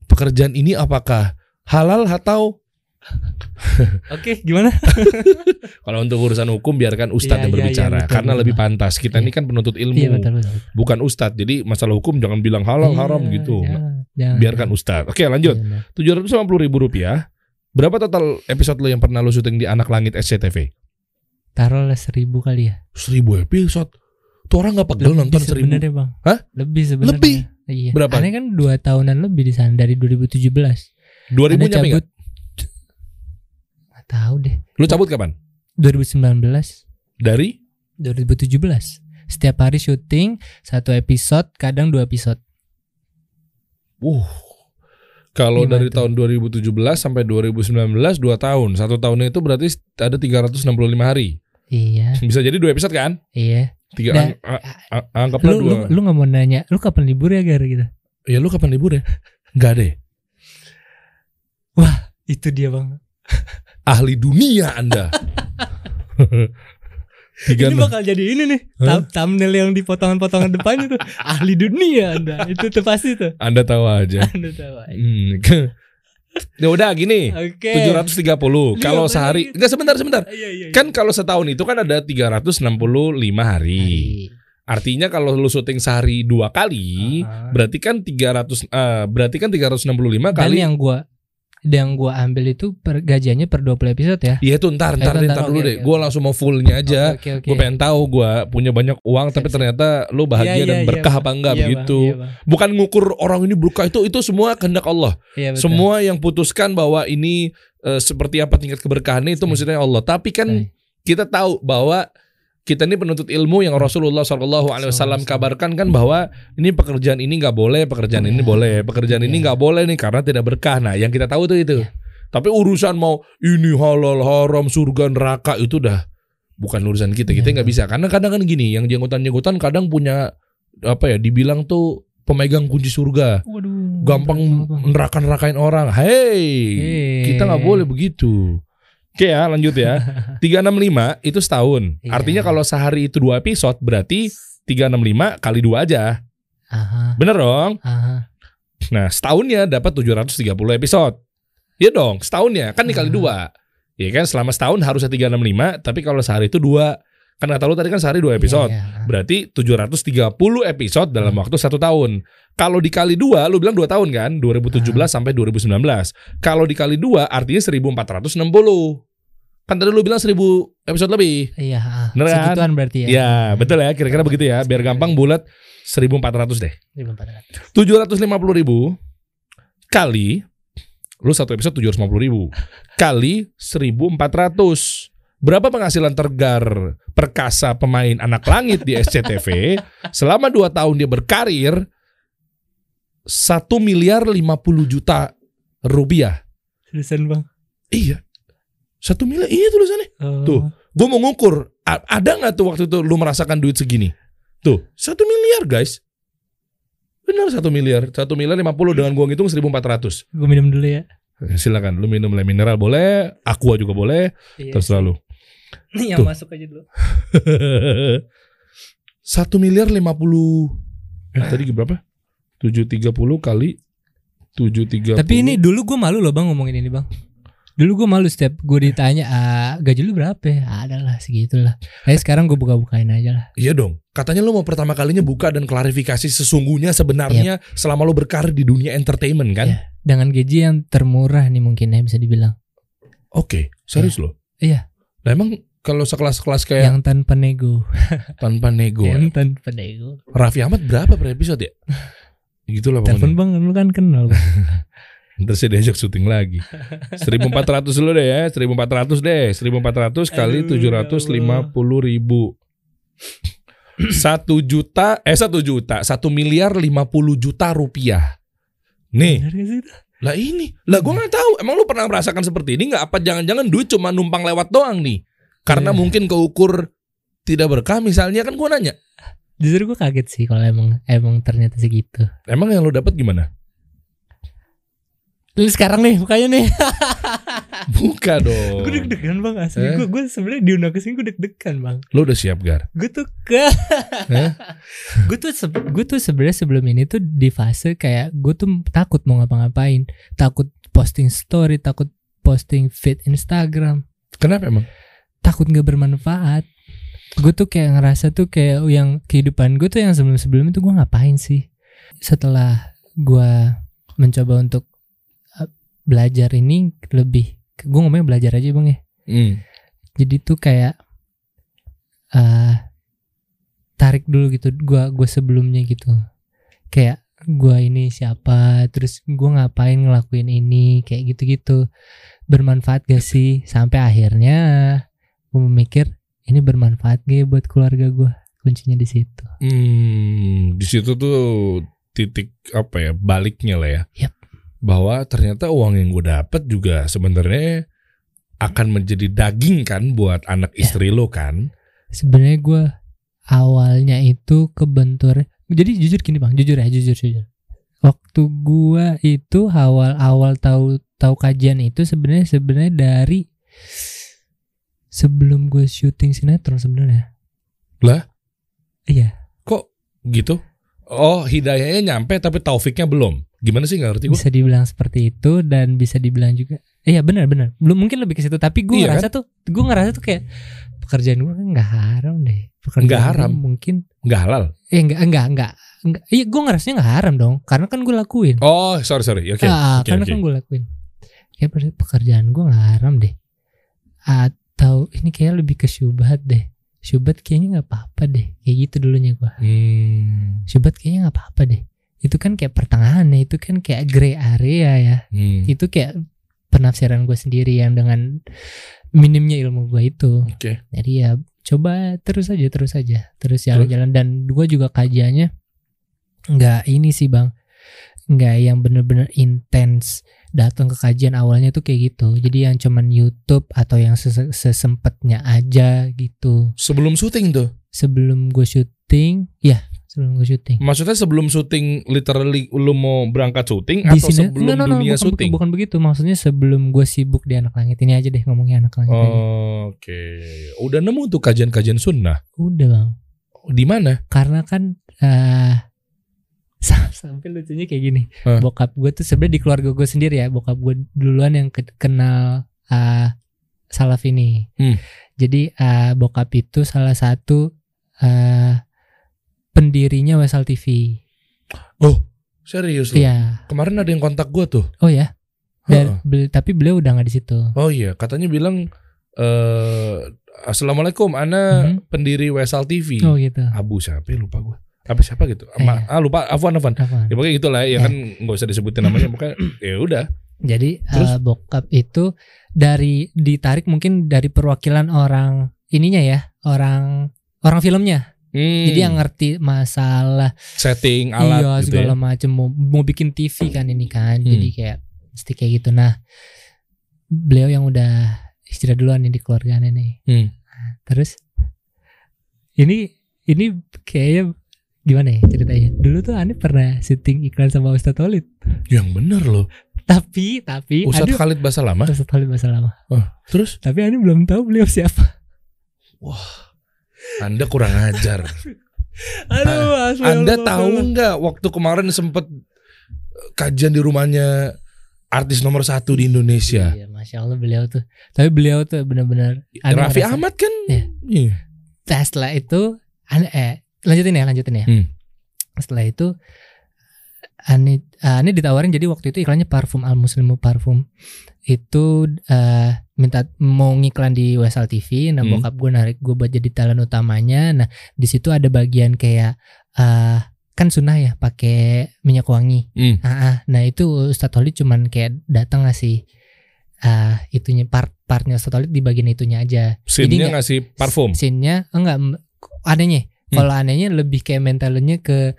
pekerjaan ini apakah halal atau (laughs) Oke, gimana? (laughs) kalau untuk urusan hukum biarkan ustadz Iya, yang iya, berbicara iya, betul, karena betul. lebih pantas kita Iya. ini kan penuntut ilmu Iya betul betul. bukan ustadz jadi masalah hukum jangan bilang halal Iya, haram gitu jangan. biarkan ustadz oke lanjut Iya, tujuh ratus ribu rupiah berapa total episode lo yang pernah lo syuting di anak langit SCTV Taruhlah seribu kali ya. seribu episode tuh orang nggak pegel nonton seribu sebenarnya bang. Hah? Lebih sebenarnya. Lebih? Iya. Berapa? Aneh kan dua tahunan lebih di sana dari 2017. dua ribu Anda nyampe cabut. Nggak tahu deh. lo cabut kapan 2019, dari 2017. Setiap hari syuting satu episode, kadang dua episode. uh kalau dari tuh? tahun 2017 sampai 2019 dua tahun satu tahunnya itu berarti ada 365 hari Iya, (laughs) bisa jadi dua episode kan iya. tiga Nah, ang- a- a- anggaplah Lu, dua lu, lu gak mau nanya, lu kapan libur ya gara gitu? ya lu kapan libur ya nggak deh Itu dia bang. ahli dunia anda (laughs) tiga ini bakal jadi ini nih thumb- thumbnail yang di potongan-potongan depan itu. Ahli dunia anda. Itu tuh pasti tuh. Anda tahu aja. (laughs) Anda tahu aja. Hmm, ya udah gini. Oke. 730 kalau Iya, sehari bener. enggak sebentar sebentar. Iya, iya, iya. kan kalau setahun itu kan ada 365 hari. Hari. artinya kalau lu syuting sehari dua kali Ah. berarti kan 300 eh, berarti kan 365 dan kali yang gua yang gua ambil itu per gajiannya per 20 episode ya? Iya itu ntar ntar, Eh, ntar, ntar dulu deh. oke, gue langsung mau fullnya aja. Oke oke gue pengen tahu gue punya banyak uang tapi ternyata lu bahagia Iya, dan iya, berkah iya, apa enggak Iya, Bang, begitu. iya, Bang. bukan ngukur orang ini berkah itu itu semua kehendak Allah. Iya, betul. semua yang putuskan bahwa ini eh, seperti apa tingkat keberkahannya itu Baik. maksudnya Allah. Tapi kan Baik. kita tahu bahwa kita ini penuntut ilmu yang Rasulullah Shallallahu Alaihi Wasallam kabarkan kan bahwa ini pekerjaan ini nggak boleh, pekerjaan ini Iya. boleh, pekerjaan ini Iya. nggak boleh nih karena tidak berkah. Nah, yang kita tahu tuh itu. Iya. Tapi urusan mau ini halal haram surga neraka itu dah bukan urusan kita. Kita nggak bisa. Karena kadang kan gini, yang jenggotan-jenggotan kadang punya apa ya? Dibilang tuh pemegang kunci surga, Waduh, gampang neraka-nerakain orang. Hey, Hey. kita nggak boleh begitu. Oke ya, lanjut ya. (laughs) 365 itu setahun. Iya. Artinya kalau sehari itu dua episode berarti 365 kali dua aja. Aha, Bener dong? aha. Nah, setahunnya dapat 730 episode. Iya dong, setahunnya kan dikali dua. Ya kan selama setahun harusnya 365, tapi kalau sehari itu dua. Kan kata lu tadi kan sehari dua episode. Iya, iya. Berarti 730 episode dalam waktu satu tahun. Kalau dikali dua, lu bilang dua tahun kan? 2017 sampai 2019. Kalau dikali dua, artinya 1460. Kan tadi lu bilang 1000 episode lebih. Iya, ah. Bener kan? segituan berarti ya. Ya, betul ya. Kira-kira begitu ya. Biar gampang bulat 1400 deh. 1400. 750 ribu kali lu satu episode 750 ribu kali 1400 berapa penghasilan tergar perkasa pemain anak langit di SCTV selama 2 tahun dia berkarir 1 miliar 50 juta rupiah Tulisan bang. iya 1 miliar iya tulisannya Oh. Tuh. gue mau ngukur a- ada nggak tuh waktu itu lu merasakan duit segini tuh satu miliar guys benar satu miliar satu miliar 50 dengan gua ngitung 1400 Gue minum dulu ya. Silakan lu minum le mineral boleh aqua juga boleh Iya. terserah lu (laughs) Nih Tuh. yang masuk aja dulu. (laughs) satu miliar 50 eh tadi berapa 730 kali 730 Tapi ini dulu gue malu loh bang ngomongin ini bang. Dulu gue malu setiap gue ditanya ah, gaji lu berapa ya? Ada lah segitulah. Tapi sekarang gue buka-bukain aja lah. Iya dong. Katanya lu mau pertama kalinya buka dan klarifikasi sesungguhnya sebenarnya selama lu berkarir di dunia entertainment kan? Iya. Dengan gaji yang termurah nih mungkin ya bisa dibilang. Oke, serius loh. Iya. Nah, emang kalau sekelas-kelas kayak Yang tanpa nego. tanpa nego, Yang tanpa nego. Raffi Ahmad berapa per episode ya? Gitu lah Telepon bang lu kan kenal. (laughs) Ntar saya diajak syuting lagi. 1400 dulu deh ya, 1400 deh. 1400 kali ya 750 ribu. Satu juta, eh satu juta, satu miliar 50 juta rupiah. Nih, Lah ini, lah gue nggak tahu. Emang lu pernah merasakan seperti ini nggak? Apa jangan-jangan duit cuma numpang lewat doang nih? Karena Iya. mungkin keukur tidak berkah misalnya kan gue nanya. Justru gue kaget sih kalau emang emang ternyata segitu. Emang yang lu dapat gimana? Lu sekarang nih bukanya nih. (laughs) Buka dong. gue deg-degan bang asli. Eh? Gue gue sebenarnya diundang ke sini gue deg-degan bang. Lu udah siap gar? Gue tuh ke. (laughs) Eh? (laughs) gue tuh se- gue tuh sebenarnya sebelum ini tuh di fase kayak gue tuh takut mau ngapa-ngapain, takut posting story, takut posting feed Instagram, Kenapa emang? takut nggak bermanfaat. Gue tuh kayak ngerasa tuh kayak yang kehidupan gue tuh yang sebelum-sebelum itu gue ngapain sih? Setelah gue mencoba untuk belajar ini lebih, gue ngomongnya belajar aja bang ya. Hmm. jadi tuh kayak eh tarik dulu gitu gua gua sebelumnya gitu kayak gua ini siapa terus gua ngapain ngelakuin ini kayak gitu-gitu bermanfaat gak sih sampai akhirnya gua memikir ini bermanfaat gak ya buat keluarga gua kuncinya di situ Hmm, di situ tuh titik apa ya baliknya lah ya. Yap. Bahwa ternyata uang yang gue dapat juga sebenarnya akan menjadi daging kan buat anak Ya. istri lo kan. sebenarnya gua awalnya itu kebentur jadi jujur gini bang jujur ya jujur jujur waktu gua itu awal awal tahu tahu kajian itu sebenarnya sebenarnya dari sebelum gue syuting sinetron sebenarnya Lah? iya Gitu. Oh, hidayahnya nyampe tapi taufiknya belum. Gimana sih nggak ngerti gue? bisa dibilang seperti itu dan bisa dibilang juga iya benar benar belum mungkin lebih ke situ tapi gue Iya ngerasa tuh gue ngerasa tuh kayak pekerjaan gue nggak haram deh pekerjaan Nggak haram? mungkin Nggak halal. eh enggak enggak enggak iya gue ngerasanya nggak haram dong karena kan gue lakuin Oh, sorry sorry. Oke. ah, Oke, karena oke. kan gue lakuin kayak pe- pekerjaan gue nggak haram deh atau ini kayak lebih ke syubhat deh syubhat kayaknya nggak apa-apa deh kayak gitu dulunya gue Hmm. syubhat kayaknya nggak apa-apa deh itu kan kayak pertengahannya itu kan kayak gray area ya. Hmm. itu kayak penafsiran gue sendiri yang dengan minimnya ilmu gue itu. Oke. jadi ya coba terus aja terus aja. Terus jalan-jalan. Dan gue juga kajiannya nggak ini sih bang. Nggak yang bener-bener intens datang ke kajian awalnya tuh kayak gitu. Jadi yang cuman YouTube atau yang ses- sesempatnya aja gitu. Sebelum syuting tuh. sebelum gue syuting ya sebelum gue syuting Maksudnya sebelum syuting literally lu mau berangkat syuting di atau sini sebelum no, no, no, dunia bukan, syuting? bukan, bukan begitu maksudnya sebelum gue sibuk di anak langit ini aja deh ngomongnya anak langit aja. Oke. Udah nemu tuh kajian-kajian sunnah. udah bang Di mana? karena kan (laughs) sam- sampai lucunya kayak gini Hah? bokap gue tuh sebenarnya di keluarga gue sendiri ya bokap gue duluan yang ke- kenal eh salaf ini. Hmm. Jadi eh, bokap itu salah satu eh, pendirinya Wesal TV. Oh, serius? Iya. Kemarin ada yang kontak gua tuh. Oh ya. Dan Heeh. bel- tapi beliau udah nggak di situ. Oh iya, katanya bilang eh Assalamualaikum, Ana Mhm. pendiri Wesal TV. Oh gitu. Abu siapa ya, lupa gua. Apa siapa gitu? Ama, ah lupa Afwan Afwan. Ya pokoknya gitulah ya Ya. kan nggak usah disebutin namanya pokoknya (clears throat) ya udah. Jadi Terus? eh, bokap itu dari ditarik mungkin dari perwakilan orang ininya ya, orang orang filmnya. Hmm, Jadi yang ngerti masalah setting alat iya gitu segala ya. macam mau, mau bikin TV kan ini kan. Hmm. Jadi kayak mesti kayak gitu. Nah, beliau yang udah hijrah duluan nih di keluarganya nih. Hmm. Terus ini ini kayaknya gimana ya ceritanya? Dulu tuh Ani pernah syuting iklan sama Ustadz Holid. Yang bener loh. Tapi tapi Ustadz aduh, Khalid Basa Lama. Ustadz Holid masa lama. Terus Tapi Ani belum tahu beliau siapa. Anda kurang ajar. Aduh, asli Anda Allah, tahu nggak waktu kemarin sempet eh, kajian di rumahnya artis nomor satu di Indonesia. Iya, masya Allah beliau tuh. Tapi beliau tuh benar-benar. Raffi ngerasa- Ahmad kan? Iya. Iya. Nah, setelah itu eh lanjutin ya, lanjutin ya. Hmm. Setelah itu Ani Ani ditawarin jadi waktu itu iklannya parfum Al Muslimu parfum. Itu eh, minta mau ngiklan di Wesal TV, nah Hmm. bokap gue narik gue buat jadi talent utamanya. Nah, di situ ada bagian kayak eh kan sunnah ya pakai minyak wangi. Hmm. Ah, ah. nah itu Ustadz Holid cuman kayak datang ngasih ah itunya part partnya Ustadz Holid di bagian itunya aja. Scene-nya nggak- ngasih parfum. Scene-nya enggak anehnya. Hmm. Kalau anehnya lebih kayak mentalnya ke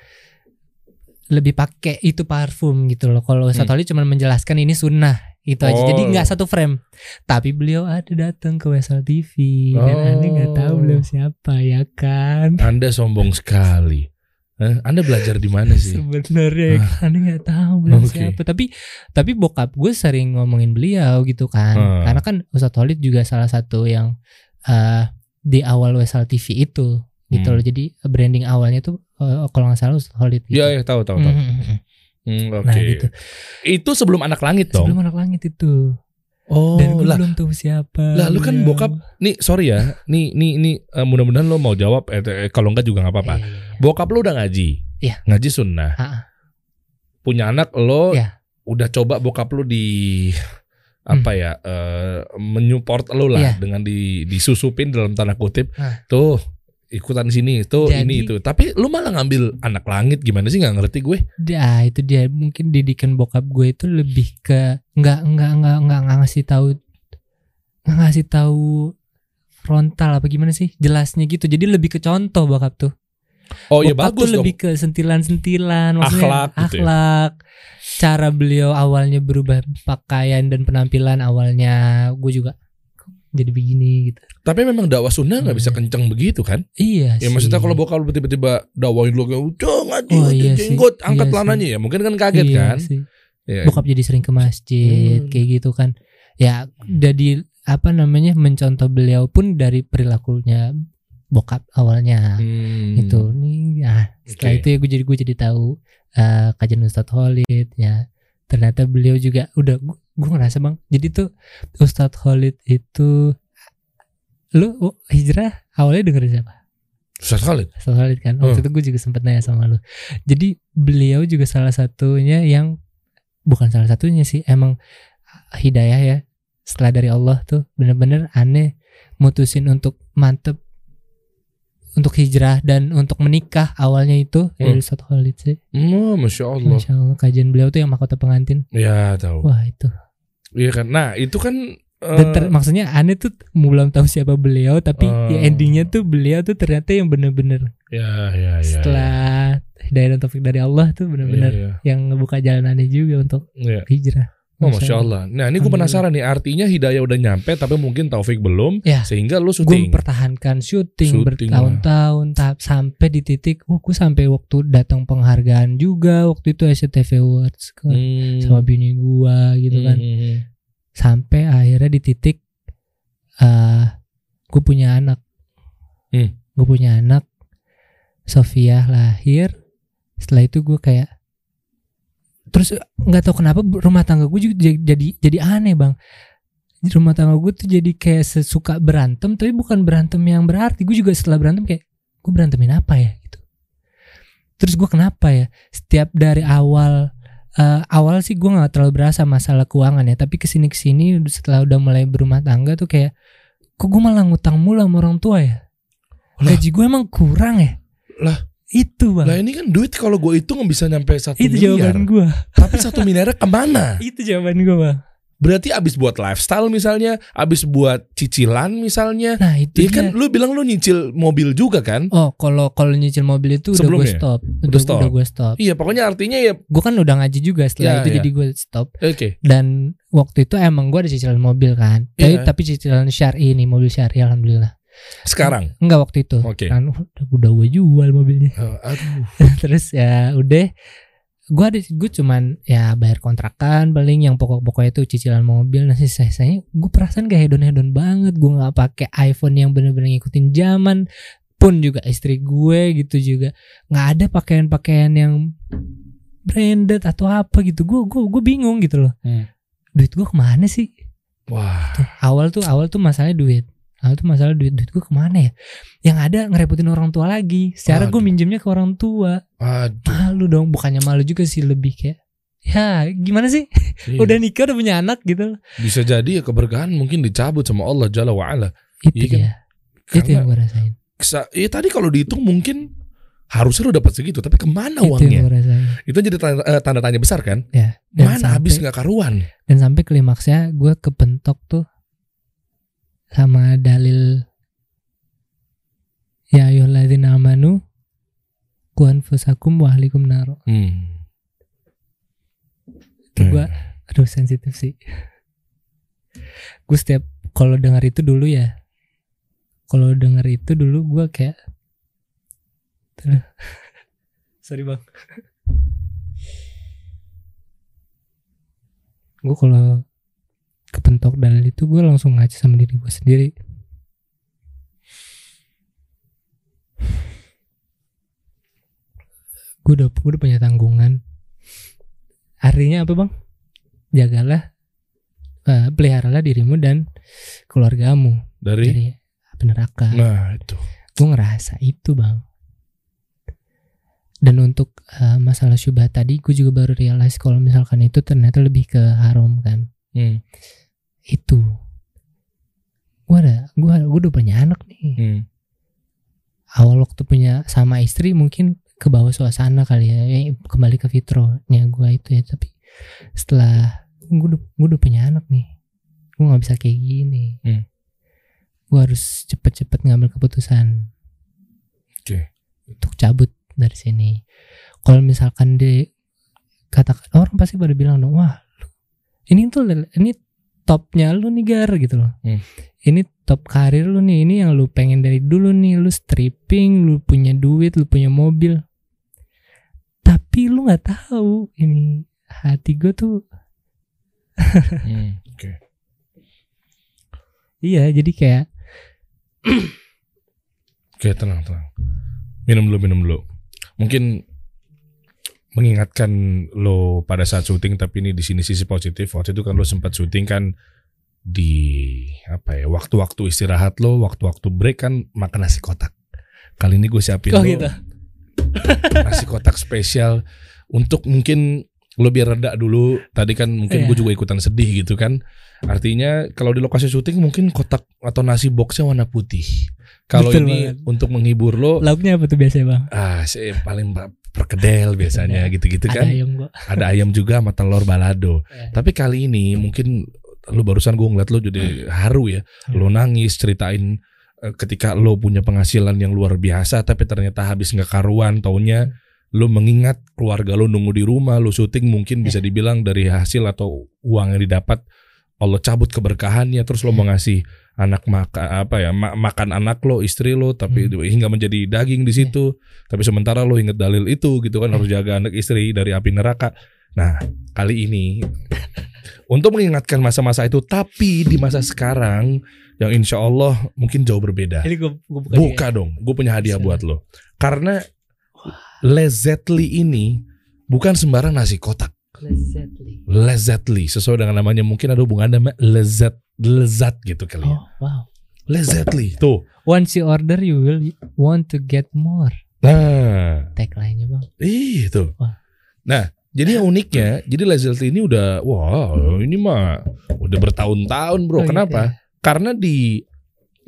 lebih pakai itu parfum gitu loh. Kalau Hmm. Holid cuman menjelaskan ini sunnah itu aja. Oh. Jadi nggak satu frame. Tapi beliau ada datang ke Wesal TV dan Oh. aneh nggak tahu beliau siapa ya kan. Anda sombong sekali. Eh, Anda belajar di mana sih? Sebenarnya kan aneh nggak tahu beliau Ah. Oke. siapa. Tapi tapi bokap gue sering ngomongin beliau gitu kan. Hmm. Karena kan Ustadz Holid juga salah satu yang eh, di awal Wesal TV itu gitu Hmm. loh. Jadi branding awalnya tuh eh, kalau nggak salah Holid gitu. Iya, ya, tahu tahu tahu. Hmm, hmm, hmm. Hmm, Oke. Nah gitu. Itu sebelum anak langit dong. Sebelum anak langit itu. Oh, Dan gue lah. belum tahu siapa. Lah, lu kan bokap Nih, sorry ya. Nih, nih, nih. eh, mudah-mudahan lo mau jawab. Eh, eh, kalau enggak juga nggak apa-apa. Iya. Bokap lo udah ngaji. Iya. Ngaji sunnah. Ah, ah. Punya anak lo Iya. udah coba bokap lo di apa ya eh menyupport lo lah Iya. dengan di disusupin dalam tanda kutip Ah. tuh ikutan sini tuh Jadi- ini itu. Tapi lu malah ngambil anak langit gimana sih? Nggak ngerti gue. Dia itu dia. Mungkin didikan bokap gue itu lebih ke nggak nggak nggak nggak ngasih tahu nggak ngasih tahu frontal apa gimana sih? Jelasnya gitu. Jadi lebih ke contoh bokap tuh. Oh iya bagus tuh dong. lebih ke sentilan-sentilan maksudnya Akhlak gitu ya. akhlak cara beliau awalnya berubah pakaian dan penampilan awalnya. Gue juga jadi begini gitu tapi memang dakwah sunnah nggak bisa Iya. kenceng begitu kan iya ya sih. maksudnya kalau bokap lu tiba-tiba dakwain lu kayak ngaji Oh, iya sih. jenggot angkat Iya celananya ya mungkin kan kaget Iya kan sih. ya. bokap jadi sering ke masjid Hmm. kayak gitu kan ya jadi apa namanya mencontoh beliau pun dari perilakunya bokap awalnya Hmm. itu nih ya setelah Oke. itu ya gue jadi gue jadi tahu eh, kajian Ustadz Khalid ya ternyata beliau juga udah gue, ngerasa bang. Jadi tuh Ustadz Khalid itu lu oh, hijrah awalnya dengerin siapa? Ustaz Khalid? Ustadz Khalid kan. Waktu itu gue juga sempat nanya sama lu. Jadi beliau juga salah satunya yang bukan salah satunya sih emang hidayah ya setelah dari Allah tuh bener-bener aneh mutusin untuk mantep untuk hijrah dan untuk menikah awalnya itu ya Hmm. Ustadz Khalid sih oh masya Allah Masya Allah kajian beliau tuh yang mahkota pengantin ya tahu wah itu iya kan nah itu kan dan eh, ter- maksudnya aneh tuh belum tahu siapa beliau tapi ya Oh. endingnya tuh beliau tuh ternyata yang bener-bener ya ya ya setelah hidayah dan taufik dari Allah tuh ya, bener-bener ya, yang ngebuka jalan aneh juga untuk ya. hijrah. Oh masya Allah. Nah ini gue Alhamdulillah. penasaran nih artinya hidayah udah nyampe tapi mungkin Taufik belum. Ya. Sehingga lu Gue syuting. mempertahankan syuting, Syuting, bertahun-tahun tahap sampai di titik, oh gue sampai waktu datang penghargaan juga waktu itu SCTV Awards kan, Hmm. sama bini gua gitu kan. Hmm, hmm, Sampai akhirnya di titik eh gue punya anak. Hmm. Gue punya anak. Sofia lahir. Setelah itu gue kayak terus nggak tahu kenapa rumah tangga gue juga jadi jadi, aneh bang. Rumah tangga gue tuh jadi kayak sesuka berantem tapi bukan berantem yang berarti. Gue juga setelah berantem kayak gue berantemin apa ya? Gitu. Terus gue kenapa ya? Setiap dari awal eh, awal sih gue nggak terlalu berasa masalah keuangan ya. Tapi ke sini ke sini setelah udah mulai berumah tangga tuh kayak kok gue malah ngutang mulu sama orang tua ya? Gaji gue emang kurang ya? Lah. Itu bang Lah ini kan duit kalau gue hitung nggak bisa nyampe satu itu miliar. jawaban gue Tapi satu miliarnya ke mana? (laughs) itu jawaban gue bang Berarti abis buat lifestyle misalnya, abis buat cicilan misalnya. nah itu Iya kan lu bilang lu nyicil mobil juga kan? oh kalau kalau nyicil mobil itu udah gue stop Udah udah, stop. udah gue stop Iya pokoknya artinya ya gue kan udah ngaji juga Ya, setelah itu ya. jadi gue stop oke. dan waktu itu emang gue ada cicilan mobil kan tapi Iya. tapi cicilan syari nih mobil syari alhamdulillah Sekarang. enggak waktu itu Oke. kan udah, udah gue jual mobilnya Eh, aduh. (laughs) terus ya udah gue ada gue cuman ya bayar kontrakan paling yang pokok-pokoknya itu cicilan mobil nah sisanya gue perasaan kayak hedon hedon banget gue nggak pakai iPhone yang bener-bener ngikutin zaman pun juga istri gue gitu juga nggak ada pakaian-pakaian yang branded atau apa gitu gue gue gue bingung gitu loh Hmm. duit gue ke mana sih Wah. tuh awal tuh awal tuh masalahnya duit awal tuh masalah duit duit gue ke mana ya yang ada ngerepotin orang tua lagi secara gue minjemnya ke orang tua Aduh. malu dong bukannya malu juga sih lebih kayak ya gimana sih Iya. udah nikah udah punya anak gitu Bisa jadi ya keberkahan mungkin dicabut sama Allah Jalla wa'ala. itu Iya kan? dia itu yang gue rasain sa- iya tadi kalau dihitung mungkin harusnya lu dapat segitu, tapi ke mana itu yang uangnya? Itu jadi tanda, eh, tanda tanya besar kan? ya dan Mana sampai, habis nggak karuan? dan sampai klimaksnya gue kepentok tuh sama dalil ya ayyuhalladzina amanu ku anfusakum wa ahlikum naro Hmm. itu gue aduh sensitif sih. Gue setiap kalau dengar itu dulu ya. Kalau dengar itu dulu gue kayak (laughs) sorry bang. Gue kalau kepentok dalil itu gue langsung ngaca sama diri gue sendiri. Gue udah gue udah punya tanggungan. Artinya apa bang? Jagalah eh, peliharalah dirimu dan keluargamu. Dari? Dari api neraka. Nah itu. gue ngerasa itu bang. Dan untuk eh, masalah syubhat tadi gue juga baru realize kalau misalkan itu ternyata lebih ke haram kan Hmm. itu gue ada gue gue udah punya anak nih Hmm. awal waktu punya sama istri mungkin ke bawah suasana kali ya ya, kembali ke fitrohnya gue itu ya tapi setelah gue udah, gue udah punya anak nih gue nggak bisa kayak gini Hmm. gue harus cepet-cepet ngambil keputusan Oke. untuk cabut dari sini kalau misalkan di katakan orang pasti pada bilang dong wah ini tuh ini topnya lu nih gar gitu loh Hmm. ini top karir lu nih ini yang lu pengen dari dulu nih lu stripping lu punya duit lu punya mobil tapi lu nggak tahu ini hati gue tuh (laughs) Hmm. Oke. iya jadi kayak Oke, tenang, tenang. Minum dulu, minum dulu. Mungkin mengingatkan lo pada saat syuting tapi ini di sini sisi positif. Waktu itu kan lo sempat syuting kan di apa ya waktu-waktu istirahat lo, waktu-waktu break kan makan nasi kotak. Kali ini gue siapin oh lo gitu nasi kotak spesial untuk mungkin lo biar reda dulu. Tadi kan mungkin Iya. gue juga ikutan sedih gitu kan. Artinya kalau di lokasi syuting mungkin kotak atau nasi boxnya warna putih. Kalau ini banget. untuk menghibur lo, lauknya apa tuh biasanya bang ah saya paling perkedel biasanya gitu-gitu ada kan. ayam gua Ada ayam juga sama telur balado. Eh. Tapi kali ini mungkin lu barusan gue ngeliat lo jadi haru ya. Lo nangis ceritain eh, ketika lo punya penghasilan yang luar biasa tapi ternyata habis nggak karuan taunya lo mengingat keluarga lo nunggu di rumah lo syuting mungkin bisa dibilang dari hasil atau uang yang didapat Allah cabut keberkahannya terus lo mau ngasih anak makan apa ya ma- makan anak lo istri lo tapi hingga menjadi daging di situ tapi sementara lo inget dalil itu gitu kan harus jaga anak istri dari api neraka. Nah kali ini untuk mengingatkan masa-masa itu tapi di masa sekarang yang insya Allah mungkin jauh berbeda. Ini gua, gua buka, buka dong gue punya hadiah buat lo. Karena Lezetli ini bukan sembarang nasi kotak Lezatly. Lezatly sesuai dengan namanya mungkin ada hubungannya sama lezat lezat gitu kali ya. Oh, wow. Lezatly tuh. Once you order you will want to get more. Nah, Tagline-nya, Bang. itu. Wah. Nah, jadi yang uniknya, jadi Lezatly ini udah wah, ini mah udah bertahun-tahun, Bro. Oh, Kenapa? Karena di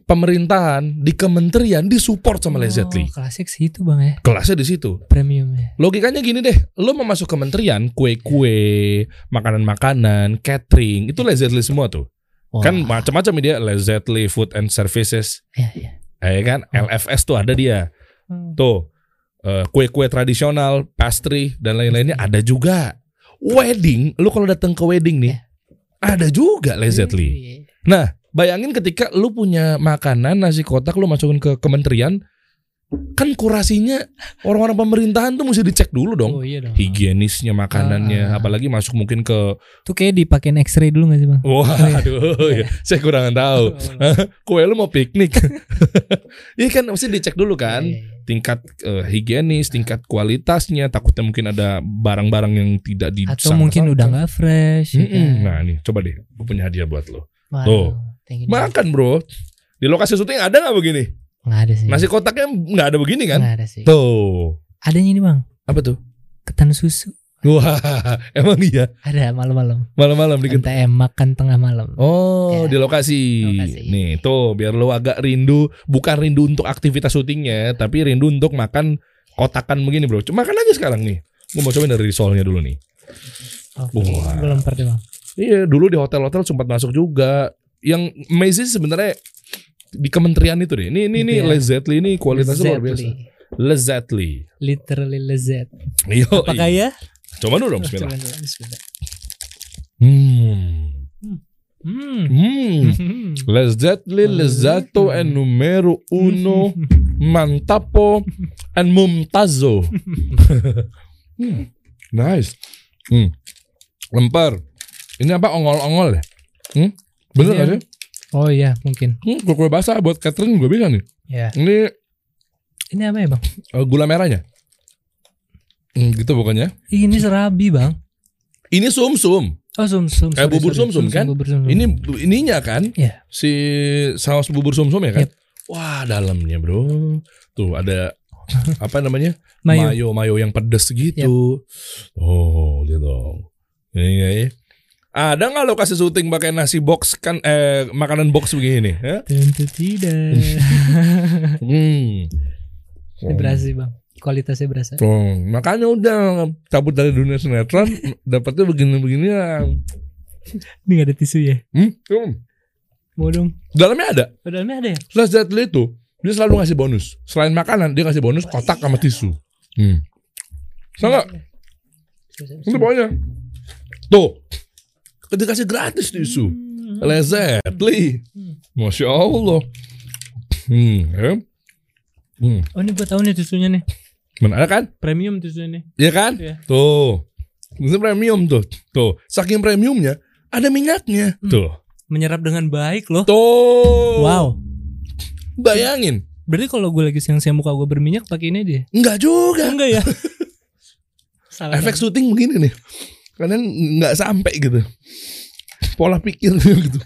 pemerintahan, di kementerian disupport sama. Oh, klasik sih itu, Bang ya. Kelasnya di situ. Premium ya. Logikanya gini deh, lo mau masuk kementerian, kue-kue, makanan-makanan, catering, itu Lezatly semua tuh. Wah. Kan macam-macam dia, Lezatly Food and Services, ya, ya. eh kan, LFS tuh ada dia. Hmm. Tuh, eh, kue-kue tradisional, pastry dan lain-lainnya ada juga. Wedding, lu kalau datang ke wedding nih, ada juga Lezatly. Iya. Nah, bayangin ketika lu punya makanan nasi kotak lu masukin ke kementerian, kan kurasinya orang-orang pemerintahan tuh mesti dicek dulu dong. Oh iya dong. higienisnya makanannya Ah. apalagi masuk mungkin ke Tuh kayak dipakein X-ray dulu gak sih bang? wah iya. aduh (laughs) ya, saya kurang tahu (laughs) (laughs) kue lu mau piknik iya kan mesti dicek dulu kan Iya, iya, iya. tingkat eh, higienis tingkat kualitasnya takutnya mungkin ada barang-barang yang tidak di Atau mungkin udah nggak fresh. ya Mm-mm. kan? nah nih coba deh gue punya hadiah buat lo Waduh, tuh. Thank you, makan bro di lokasi syuting ada nggak begini Nggak ada sih. nasi kotaknya nggak ada begini kan Nggak ada sih. tuh Adanya ini bang, apa tuh ketan susu. wah (laughs) emang iya Ada malam-malam. malam-malam dikit NTM makan tengah malam. Oh, Ya, di lokasi. lokasi. Nih, tuh biar lo agak rindu, bukan rindu untuk aktivitas syutingnya, tapi rindu untuk makan kotakan begini, Bro. Cuma makan aja sekarang nih. Gue mau cobain dari risolnya dulu nih. Wah. lempar deh bang. Iya, dulu di hotel-hotel sempat masuk juga. Yang amazing sebenarnya di kementerian itu deh. Ini ini ini ya. Lezatly ini kualitasnya luar biasa. Lezatly. Lezatly. Literally lezat. Yo, Apakah ya? Coba dulu dong, bismillah. Coba dulu, bismillah. Hmm. Hmm. Hmm. Lezatly, lezato, and numero uno. Mantapo and Mumtazo. Hmm, nice. Hmm. Lempar. Ini apa ongol-ongol ya? Hmm? Bener Iya. gak sih? Oh iya mungkin. Hmm, kue basah buat catering gue bisa nih. Ya. Ini Ini apa ya bang? eh, gula merahnya. Hmm, gitu pokoknya. Ini serabi bang. Ini sum-sum. Oh sum sum. Kayak sorry, bubur sorry. sum-sum kan? Bubur sum-sum. Ini ininya kan? Iya. Si saus bubur sum-sum ya kan? Yep. Wah, dalamnya, Bro. Tuh ada (laughs) apa namanya? Mayo. mayo mayo yang pedes gitu. Oh, lihat dong. Ini ya. Ada nggak lo kasih syuting pakai nasi box kan eh makanan box begini? Ya? Tentu tidak. (laughs) Hmm. Ini berasa sih bang. Kualitasnya berasa. Oh, makanya udah cabut dari dunia sinetron (laughs) dapatnya begini-begini. Ini gak ada tisu ya? Hmm? hmm. Mau dong. Dalamnya ada. Padahal ada ya? Lezatly itu dia selalu ngasih bonus. Selain makanan dia ngasih bonus kotak sama tisu. Hmm. Sama Ini pokoknya. Tuh. Dikasih gratis tisu. Lezatly. Masya Allah. Hmm. Ya. Hmm. Oh ini gue tahu nih tisunya nih. Mana ada kan? Premium tisunya nih. Iya kan? Iya. Tuh. Ini premium tuh. Tuh. Saking premiumnya ada minyaknya. Hmm. Tuh. Menyerap dengan baik loh. Tuh. Wow. Bayangin. Berarti kalau gue lagi siang-siang muka gue berminyak pakai ini dia. Enggak juga. Enggak ya? (laughs) Salah. efek syuting begini nih kalian nggak sampai gitu. Pola pikir (laughs) gitu.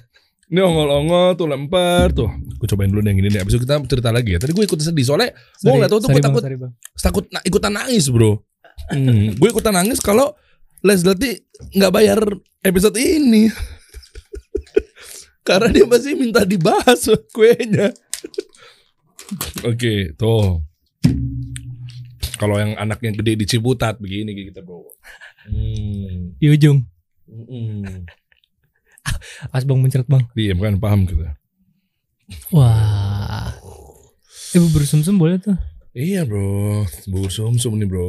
Ini ongol-ongol tuh lempar tuh. Gue cobain dulu yang ini nih abis itu kita cerita lagi ya. Tadi gue ikut sedih soalnya gue nggak tahu tuh gue takut bang. takut na- ikutan nangis bro. Hmm, gue ikutan nangis kalau Leslie nggak bayar episode ini. (laughs) Karena dia masih minta dibahas kuenya. (laughs) Oke tuh. Kalau yang anak yang gede di Ciputat begini kita bro hmm. Di ujung. Mm-mm. Pas bang mencret bang. Iya bukan paham gitu Wah. Eh bubur sum-sum boleh tuh. Iya bro Bubur sum-sum nih bro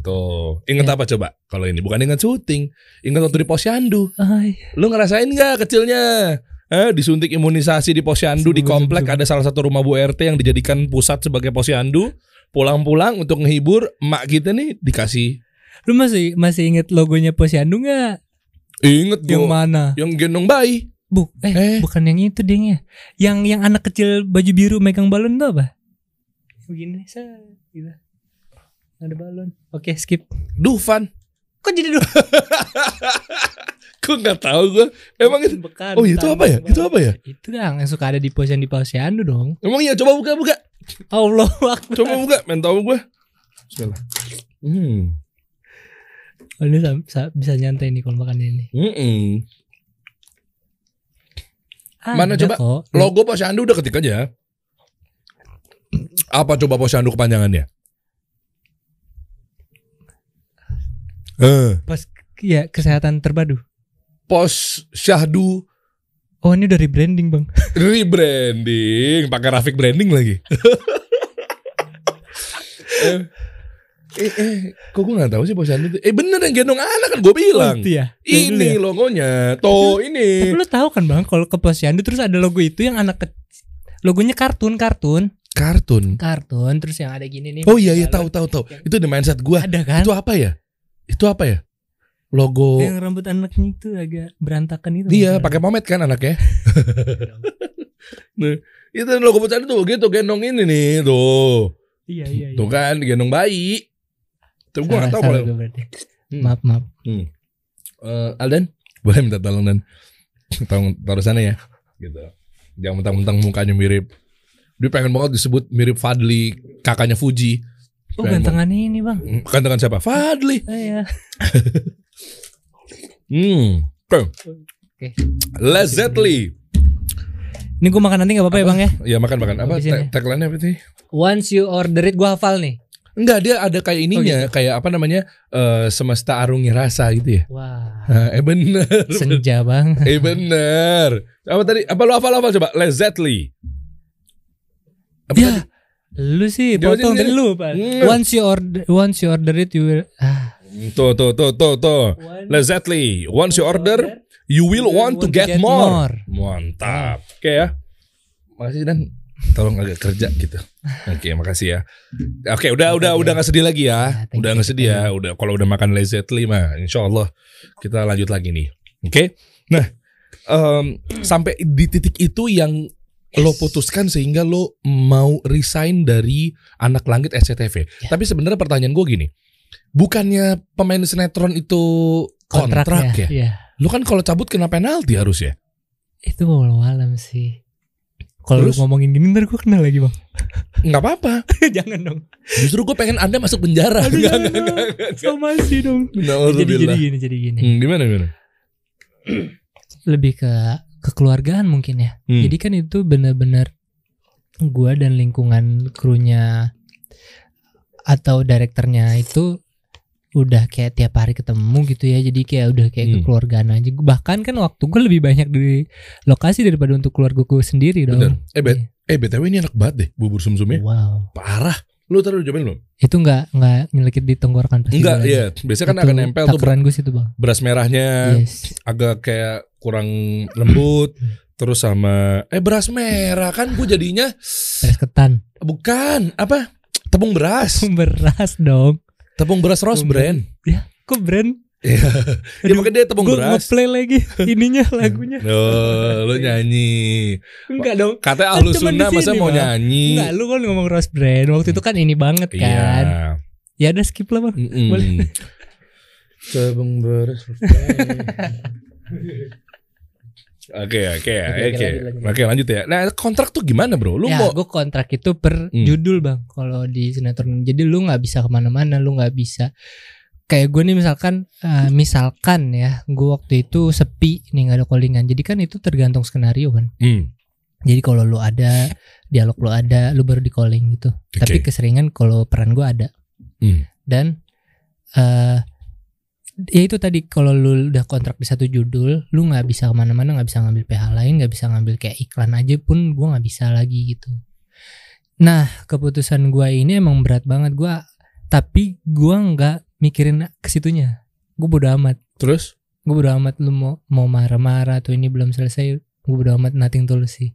Tuh Ingat apa coba Kalau ini bukan ingat syuting Ingat waktu di posyandu Ay. Lu ngerasain gak kecilnya Eh, disuntik imunisasi di posyandu di komplek ada salah satu rumah Bu RT yang dijadikan pusat sebagai posyandu. Pulang-pulang untuk menghibur emak kita nih dikasih Lu masih masih inget logonya Posyandu nggak? inget Yang gua mana? yang gendong bayi. Bu, eh, Eh. bukan yang itu dingnya. Yang yang anak kecil baju biru megang balon tuh apa? Begini, set, gitu. Ada balon. Oke, skip. Dufan. Kok jadi dong (laughs) Gue nggak tahu gue. Emang itu. Bekan, Oh itu apa ya? Itu apa ya? itu yang suka ada di posyandu di posyandu dong Emang iya coba buka buka. (laughs) Allah. Coba buka. Main tahu gue. Bismillah. Hmm. Oh, ini sa- sa- bisa nyantai nih kalau makan ini Mm-mm. Mana Ada coba? kok. Logo posyandu udah ketik aja. Apa coba posyandu kepanjangannya? Eh, Pos ya kesehatan terpadu. pos syahdu Oh ini udah rebranding bang. (laughs) rebranding, pakai grafik branding lagi. (laughs) eh, eh, kok gue nggak tahu sih posyandu itu? Eh bener yang gendong anak kan gue bilang. Oh, itu ya. Ini ya? logonya, tuh Tapi ini. lu tahu kan bang kalau ke posyandu terus ada logo itu yang anak ke logonya kartun kartun Kartun. kartun terus yang ada gini nih. Oh iya iya tahu tahu tahu. Itu di mindset gue. Ada kan? Itu apa ya? Itu apa ya? Logo. Yang rambut anaknya itu agak berantakan itu. Masalah. pakai pomade kan anaknya. (laughs) nah, itu logo posyandu tuh gitu gendong ini nih tuh. Iya iya. iya. Tuh kan gendong bayi. Tuh gue gak tahu salah kalau. Hmm. Maaf maaf. Hmm. Eh, Aldan, boleh minta tolong dan (laughs) tolong taruh sana ya. Gitu. Jangan mentang-mentang mukanya mirip. Dia pengen banget disebut mirip Fadli, kakaknya Fuji. Oh Pengen gantengan ini bang. banget. Gantengan siapa? Fadli. Oh, iya. (laughs) Hmm. Oke. Oke. Lazzetly. Ini gue makan nanti gak apa-apa ya bang ya. Ya makan makan. Apa ya. tagline-nya apa sih? Once you order it gue hafal nih. Enggak, dia ada kayak ininya, kayak apa namanya? eh semesta arungi rasa gitu ya. Wah. Eh bener. Senja bang. Eh bener. Apa tadi? Apa lu hafal-hafal coba? Lazzetly. Apa Ya. tadi? Lu sih potong dari lu pak. Hmm. Once you order once you order it you will ah. Tuh tuh tuh tuh tuh. Once you order, you will want to get more. Mantap. Oke ya. Makasih dan tolong agak kerja gitu. Oke, makasih ya. Oke, udah udah udah nggak sedih lagi ya. Ya, thank Udah nggak sedih ya. Udah kalau udah makan Lazzetly mah, insya Allah kita lanjut lagi nih. Oke. Nah, em, sampai di titik itu yang lo putuskan sehingga lo mau resign dari anak langit SCTV. Ya. Tapi sebenarnya pertanyaan gue gini, bukannya pemain sinetron itu kontrak, ya? Iya. Lu kan kalau cabut kena penalti harus ya? Itu walau alam sih. Kalau lu ngomongin gini ntar gue kenal lagi bang. Nggak apa-apa. (laughs) Jangan dong. Justru gue pengen anda masuk penjara. Aduh, nggak, dong. nggak, nggak. Sama sih dong. Jadi jadi Nauzubillah. gini jadi gini. Hmm, gimana gimana? (clears throat) Lebih ke kekeluargaan mungkin ya. Hmm. Jadi kan itu benar-benar gua dan lingkungan krunya atau direkturnya itu udah kayak tiap hari ketemu gitu ya. Jadi kayak udah kayak Hmm. kekeluargaan aja. Bahkan kan waktu gue lebih banyak di lokasi daripada untuk keluargaku sendiri dong. Bener. Eh, bet, eh btw ini enak banget deh bubur sumsumnya. Wow. Parah. Lu tadi udah cobain belum? Itu nggak nggak nyelekit di tenggorokan pasti. Enggak, gua iya. Biasanya kan Itu akan nempel tuh. Takaran gue situ bang. beras merahnya Yes. agak kayak kurang lembut. Terus sama eh beras merah kan gue jadinya Beras ketan. bukan apa tepung beras Beras dong. Tepung beras rose brand Kok brand? Iya. ya makanya dia tepung Gue beras ngeplay lagi ininya (laughs) lagunya. Oh, lu nyanyi Enggak dong. Katanya Kan ahlu di sunnah masa mau Bang. nyanyi Enggak, lu kan ngomong Rose Brand. Waktu itu kan ini banget Iya kan. Ya udah skip lah, Bang. Mm-mm. Boleh. (laughs) Tepung beras (laughs) Oke oke Oke, oke lanjut, ya. Nah kontrak tuh gimana bro? Lu ya, mau gue kontrak itu per Hmm. judul bang. Kalau di sinetron, jadi lu nggak bisa ke mana-mana, lu nggak bisa. Kayak gue nih misalkan, eh, misalkan ya, gue waktu itu sepi nih nggak ada callingan. Jadi kan itu tergantung skenario kan. Hmm, Jadi kalau lu ada dialog lu ada, lu baru di calling gitu. Tapi keseringan kalau peran gue ada. Hmm. Dan eh ya itu tadi kalau lu udah kontrak di satu judul, lu nggak bisa ke mana-mana, nggak bisa ngambil PH lain, nggak bisa ngambil kayak iklan aja pun gue nggak bisa lagi gitu. Nah keputusan gue ini emang berat banget gue, tapi gue nggak mikirin ke situnya. Gue bodo amat. terus Gue bodo amat lu mau mau marah-marah atau ini belum selesai. Gue bodo amat nothing tulus sih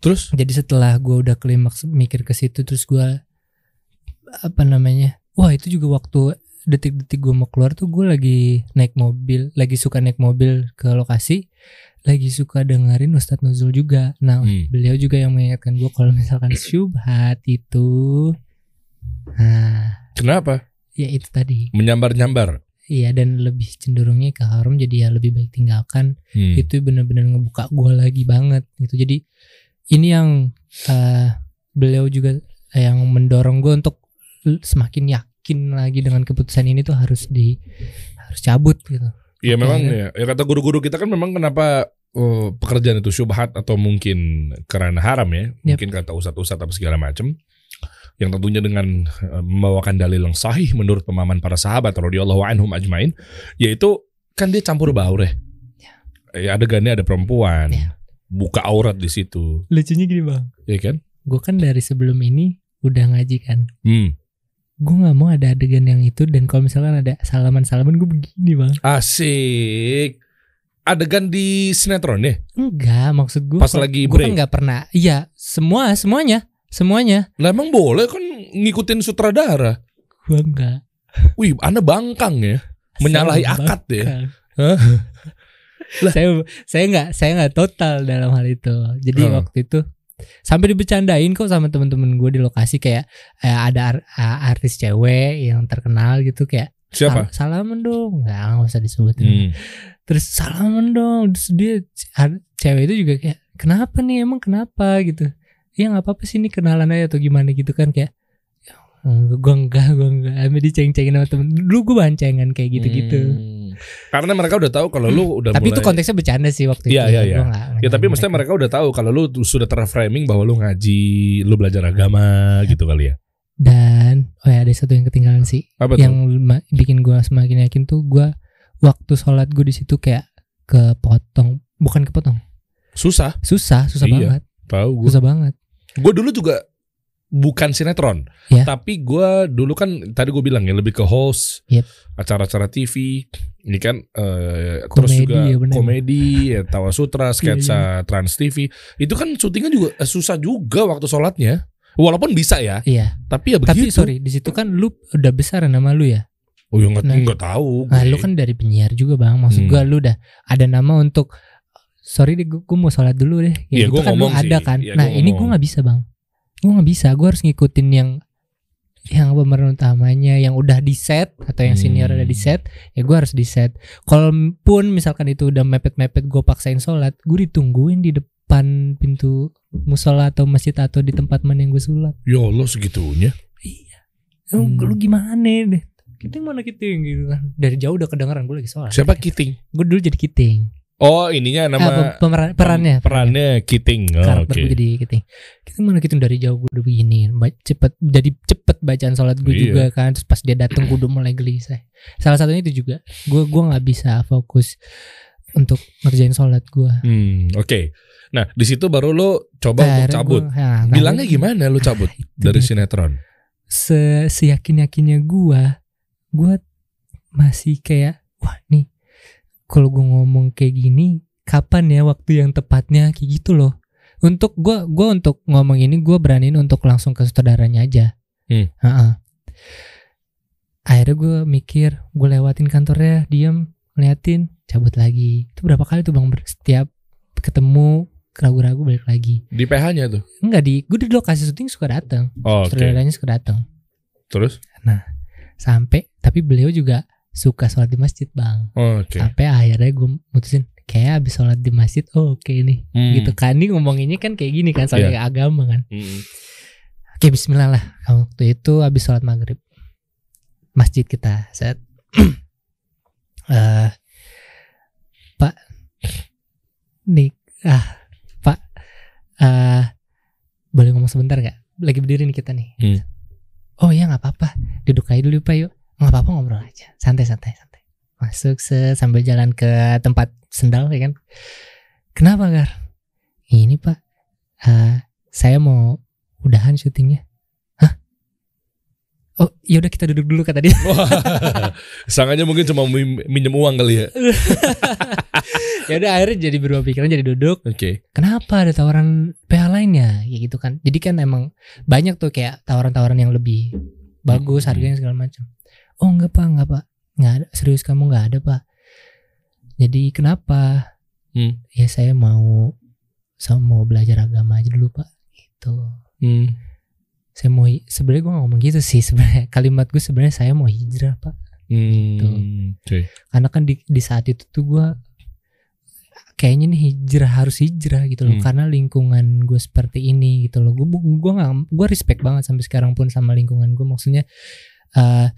terus jadi setelah gue udah klimaks mikir ke situ terus gue apa namanya wah itu juga waktu detik-detik gue mau keluar tuh gue lagi naik mobil lagi suka naik mobil ke lokasi lagi suka dengerin Ustadz Nuzul juga nah Hmm. beliau juga yang mengingatkan gue kalau misalkan (coughs) syubhat itu nah kenapa? ya itu tadi Menyambar-nyambar. iya dan lebih cenderungnya ke haram jadi ya lebih baik tinggalkan Hmm. itu bener-bener ngebuka gue lagi banget gitu jadi ini yang eh, beliau juga yang mendorong gue untuk semakin yakin lagi dengan keputusan ini tuh harus di harus cabut gitu Iya memang ya. ya. Ya kata guru-guru kita kan memang kenapa oh, pekerjaan itu syubhat atau mungkin karena haram ya. Yap. Mungkin kata ustadz-ustadz apa segala macam. Yang tentunya dengan eh, membawakan dalil yang sahih menurut pemahaman para sahabat radhiyallahu anhum ajmain, yaitu kan dia campur baur ya. Ya adegannya ada perempuan. Ya. Buka aurat di situ, lucunya gini bang ya kan? gue kan dari sebelum ini udah ngaji kan Hmm. Gue nggak mau ada adegan yang itu dan kalau misalkan ada salaman salaman gue begini bang Asik. Adegan di sinetron ya? enggak maksud gue Pas lagi gue kan break. nggak pernah iya semua semuanya semuanya Lah emang boleh kan ngikutin sutradara. gue enggak Wih, Anda bangkang ya. Menyalahi Saya akad ya. bangkang. Hah? saya saya nggak saya nggak total dalam hal itu jadi Hmm. waktu itu sampai dibecandain kok sama temen-temen gue di lokasi kayak eh, ada ar- a- artis cewek yang terkenal gitu kayak Siapa? "Sal- salaman dong. Nggak nggak usah disebutin. Hmm. terus salaman dong. Terus dia cewek itu juga kayak kenapa nih? Emang kenapa? Gitu. Ya nggak apa-apa sih ini kenalan aja atau gimana gitu kan kayak gue enggak gue enggak Sampai diceng-cengin sama temen. Dulu gue bancengan kayak gitu-gitu. Hmm. Karena mereka udah tahu kalau lu udah tapi mulai itu konteksnya bercanda sih waktu Iya, itu iya, iya. Gua nggak- Ya tapi maksudnya mereka udah tahu kalau lu sudah terframing bahwa lu ngaji, lu belajar agama gitu kali ya. dan oh ya ada satu yang ketinggalan sih Apa yang tuh? bikin gue semakin yakin tuh gue waktu sholat gue di situ kayak kepotong bukan kepotong Susah, susah susah Iya. banget tahu gue. susah banget Gue dulu juga bukan sinetron, Ya. tapi gue dulu kan tadi gue bilang ya lebih ke host Yep. acara-acara TV, ini kan terus Komedi, juga ya komedi, ya, Tawa Sutra, sketsa Iya, Trans TV, itu kan syutingnya juga eh, susah juga waktu sholatnya, walaupun bisa ya, iya tapi ya tapi begitu. sorry di situ kan lu udah besar nama lu ya Oh ya nggak Nah. nggak tahu. nah lu kan dari penyiar juga bang maksud Hmm. gue lu udah ada nama untuk sorry deh gue, mau sholat dulu deh Iya, gitu gua kan lu ngomong sih. ada kan Iya, nah gua ini gue nggak bisa bang gue nggak bisa gue harus ngikutin yang yang pemeran utamanya yang udah di set atau yang senior Hmm. udah di set ya gue harus di set kalaupun misalkan itu udah mepet-mepet gue paksain sholat gue ditungguin di depan pintu musola atau masjid atau di tempat mana yang gue sholat Ya Allah segitunya. lu, Hmm. lu gimana deh kiting mana kiting gitu kan dari jauh udah kedengeran gue lagi sholat Siapa Kiting? gue dulu jadi kiting Oh ininya Ah, nama pem- pemeran perannya perannya Kiting. Oh, karakter gue jadi kiting kita mana kiting dari jauh gue udah begini cepet jadi cepet bacaan sholat gue Iya. juga kan terus pas dia dateng gue udah mulai gelisah salah satunya itu juga gue gue nggak bisa fokus untuk ngerjain sholat gue Hmm, oke. Nah, di situ baru lo coba untuk cabut. nah, Bilangnya gimana lo cabut (laughs) dari dia. sinetron? se seyakin yakinnya gue gue masih kayak wah nih kalau gue ngomong kayak gini kapan ya waktu yang tepatnya kayak gitu loh untuk gue gua untuk ngomong ini gue beraniin untuk langsung ke sutradaranya aja Hmm. Heeh. akhirnya gue mikir gue lewatin kantornya diem ngeliatin cabut lagi itu berapa kali tuh bang setiap ketemu ragu-ragu balik lagi Di PH-nya tuh. enggak di gue di lokasi syuting suka datang Oh, oke. sutradaranya suka datang Terus? sampai tapi beliau juga suka sholat di masjid bang. Oh, oke. sampai akhirnya gue mutusin kayak abis sholat di masjid oh oke nih Hmm. gitu kan. Ini ngomonginnya kan kayak gini kan soalnya agama kan. Hmm. oke Bismillah lah. Waktu itu abis sholat maghrib masjid kita set. (clears throat) Eh Pak nih ah Pak eh boleh ngomong sebentar gak lagi berdiri nih kita nih. Hmm. oh ya nggak apa-apa. Duduk aja dulu Pak yuk nggak apa-apa ngobrol aja. Santai santai santai. Masuk se sambil jalan ke tempat sendal ya kan? Kenapa Gar? Ini Pak. Eh, saya mau udahan syutingnya. Hah? Oh yaudah kita duduk dulu kata dia. Wah, (laughs) Sangannya mungkin cuma min- minjem uang kali ya. (laughs) ya udah akhirnya jadi berubah pikiran jadi duduk. Oke. kenapa ada tawaran PH lainnya? Ya gitu kan. Jadi kan emang banyak tuh kayak tawaran-tawaran yang lebih bagus Hmm. harganya segala macam oh enggak pak enggak pak nggak ada serius kamu nggak ada pak jadi kenapa Hmm. ya saya mau saya mau belajar agama aja dulu pak gitu Hmm. saya mau sebenarnya gue ngomong gitu sih (laughs) sebenarnya kalimat gue sebenarnya saya mau hijrah pak Hmm. Hmm, Oke. karena kan di di saat itu tuh gue kayaknya nih hijrah harus hijrah gitu loh Hmm. karena lingkungan gue seperti ini gitu loh gue gue nggak gue respect banget sampai sekarang pun sama lingkungan gue maksudnya eh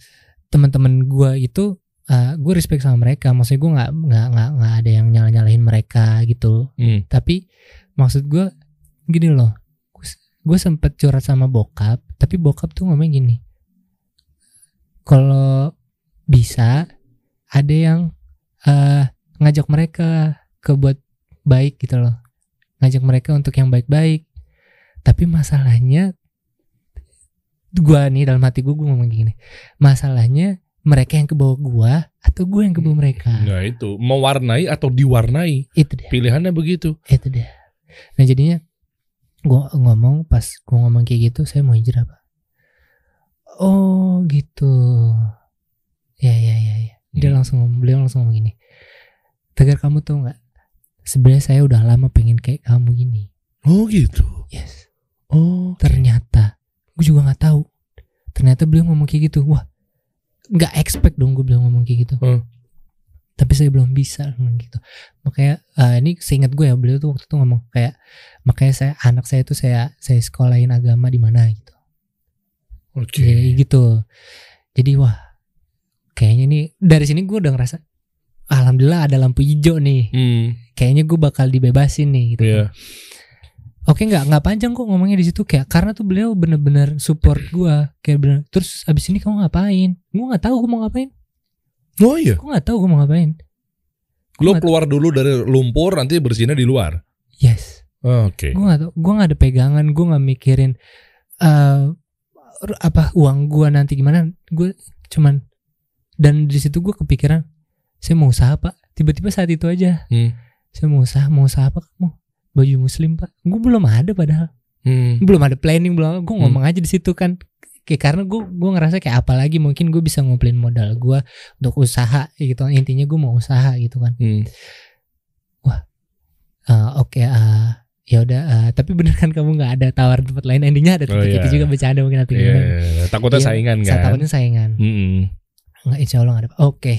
teman-teman gue itu eh gue respect sama mereka. Maksudnya gue nggak nggak nggak nggak ada yang nyala nyalahin mereka gitu Hmm. tapi maksud gue gini loh. Gue sempet curhat sama bokap tapi bokap tuh ngomong gini. Kalau bisa ada yang eh ngajak mereka ke buat baik gitu loh. Ngajak mereka untuk yang baik-baik. Tapi masalahnya gua nih dalam hati gue gue ngomong gini masalahnya mereka yang ke bawah gua atau gue yang ke bawah mereka? Nah itu. Mewarnai atau diwarnai? Itu dia. Pilihannya begitu. itu dia. Nah jadinya gua ngomong pas gua ngomong kayak gitu saya mau hijrah pak. Oh gitu. Ya ya ya ya. Dia Hmm. langsung ngomong beliau langsung ngomong gini tegar kamu tahu nggak? Sebenarnya saya udah lama pengen kayak kamu gini. Oh gitu. yes. Oh. ternyata gue juga nggak tahu ternyata beliau ngomong kayak gitu wah nggak expect dong gue bilang ngomong kayak gitu Hmm. tapi saya belum bisa ngomong gitu makanya eh, ini seingat gue ya beliau tuh waktu itu ngomong kayak makanya saya anak saya tuh saya saya sekolahin agama di mana gitu Oke. jadi gitu jadi wah kayaknya nih dari sini gue udah ngerasa alhamdulillah ada lampu hijau nih Hmm. kayaknya gue bakal dibebasin nih gitu Iya. Oke nggak nggak panjang kok ngomongnya di situ kayak karena tuh beliau bener-bener support gua kayak bener terus abis ini kamu ngapain? Gua nggak tahu gua mau ngapain. Oh iya. Gua nggak tahu gua mau ngapain. Lo keluar dulu dari lumpur nanti bersihnya di luar. Yes. Oke. Gua nggak tahu. Gua nggak ada pegangan. Gua nggak mikirin eh apa uang gua nanti gimana. Gue cuman dan di situ gua kepikiran saya mau usaha pak. Tiba-tiba saat itu aja Hmm. saya mau usaha mau usaha apa kamu? Baju muslim pak. Gue belum ada padahal. Hmm. belum ada planning belum gue Hmm. ngomong aja di situ kan kayak karena gue gue ngerasa kayak apalagi mungkin gue bisa ngumpulin modal gue untuk usaha gitu intinya gue mau usaha gitu kan Hmm. Eh, oke eh, ya udah eh, tapi bener kan kamu nggak ada tawar tempat lain endingnya ada Oh, titik itu iya. juga bercanda mungkin nanti Iya, gimana iya, iya. takutnya Iya, saingan kan. takutnya saingan Hmm. nggak insya Allah nggak ada oke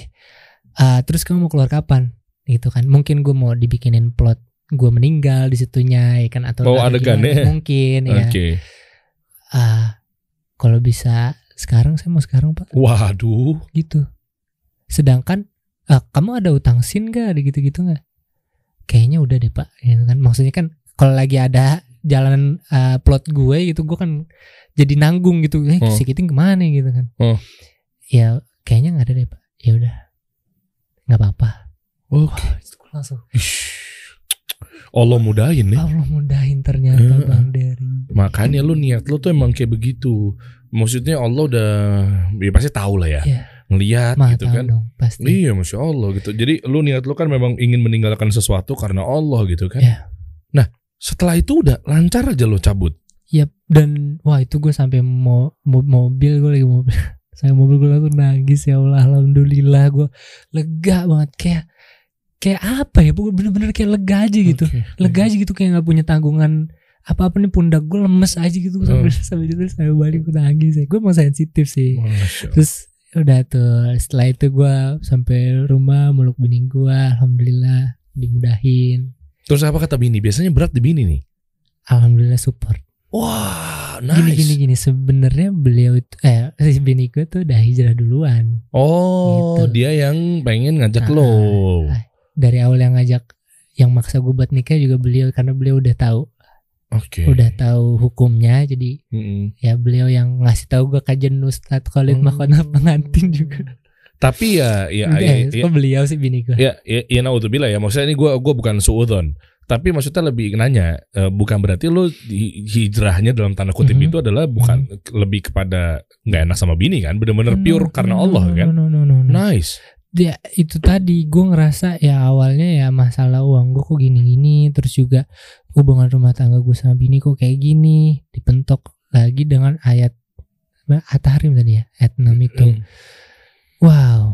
Eh, terus kamu mau keluar kapan gitu kan mungkin gue mau dibikinin plot gue meninggal di situnya ya kan atau Oh, adegannya. mungkin ya Oke. Ah, kalau bisa sekarang saya mau sekarang pak Waduh. gitu. Sedangkan ah, kamu ada utang sin gak ada gitu-gitu nggak? Kayaknya udah deh pak, gitu kan. Maksudnya kan kalau lagi ada jalan ah, plot gue gitu, gue kan jadi nanggung gitu. Eh, Oh. si Kiting ke mana gitu kan? Oh. Ya kayaknya nggak ada deh pak. Ya udah, nggak apa-apa. Oke. Wah, itu gua langsung Ish. Allah mudahin ya. Allah mudahin ternyata Eh, bang Dery. Makanya lu niat lu tuh emang kayak begitu. Maksudnya Allah udah ya pasti tahu lah ya. Iya. Ngeliat gitu kan. dong pasti. Iya, masya Allah gitu. Jadi lu niat lu kan memang ingin meninggalkan sesuatu karena Allah gitu kan. Iya. Nah, setelah itu udah lancar aja lo cabut. Yap dan wah itu gue sampai mau, mo- mobil gue lagi mobil (laughs) saya mobil gue langsung nangis ya Allah alhamdulillah gue lega banget kayak kayak apa ya pokoknya bener-bener kayak lega aja gitu Oke. lega aja gitu kayak nggak punya tanggungan apa apa nih pundak gue lemes aja gitu sambil Oh. sambil itu sambil balik gue nangis gue mau sensitif sih Masya Allah. terus udah tuh setelah itu gue sampai rumah meluk bening gue alhamdulillah dimudahin Terus apa kata bini? Biasanya berat di bini nih. alhamdulillah support Wah, gini nice. gini gini sebenarnya beliau itu eh si bini gue tuh udah hijrah duluan Oh, Gitu. dia yang pengen ngajak Ah, lo. ah. Dari awal yang ngajak yang maksa gue buat nikah juga beliau karena beliau udah tahu Oke. udah tahu hukumnya jadi Mm-mm. ya beliau yang ngasih tahu gue kajian Ustadz Khalid Oh. Mahkota pengantin juga Tapi ya, ya, Udah, ya, ya, kok beliau sih bini gue ya, ya, ya naudzubillah ya. Maksudnya ini gue gua bukan suudon. Tapi maksudnya lebih nanya, eh, bukan berarti lo hi- hijrahnya dalam tanda kutip Mhm. itu adalah bukan lebih kepada nggak enak sama bini kan, bener-bener pure No, karena no, Allah no, kan. no, no, no, no. Nice. Ya itu tadi gue ngerasa ya awalnya ya masalah uang gue kok gini-gini terus juga hubungan rumah tangga gue sama bini kok kayak gini dipentok lagi dengan ayat At-Tahrim tadi ya ayat 6 itu wow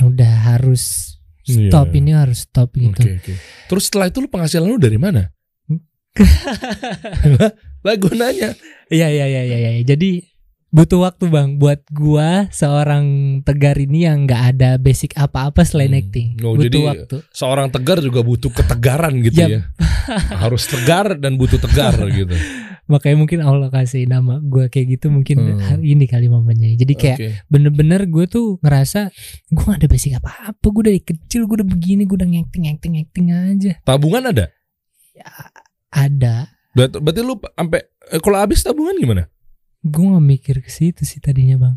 udah harus stop Iya. ini harus stop gitu Oke oke. Terus setelah itu lu penghasilan lu dari mana? Hmm. (laughs) lah gue nanya. iya iya iya iya iya. jadi butuh waktu bang buat gua seorang tegar ini yang nggak ada basic apa-apa selain Hmm. acting Oh, butuh jadi waktu Seorang tegar juga butuh ketegaran gitu Yap. ya. Harus tegar dan butuh tegar gitu. (laughs) makanya mungkin Allah kasih nama gua kayak gitu mungkin Hmm. hari ini kali momennya jadi kayak Oke. bener-bener gue tuh ngerasa gue gak ada basic apa-apa gue dari kecil gue udah begini gue udah ngacting acting acting aja Tabungan ada? ya, ada Berarti, berarti lu sampai eh, kalau habis tabungan gimana? Gue gak mikir ke situ sih tadinya bang.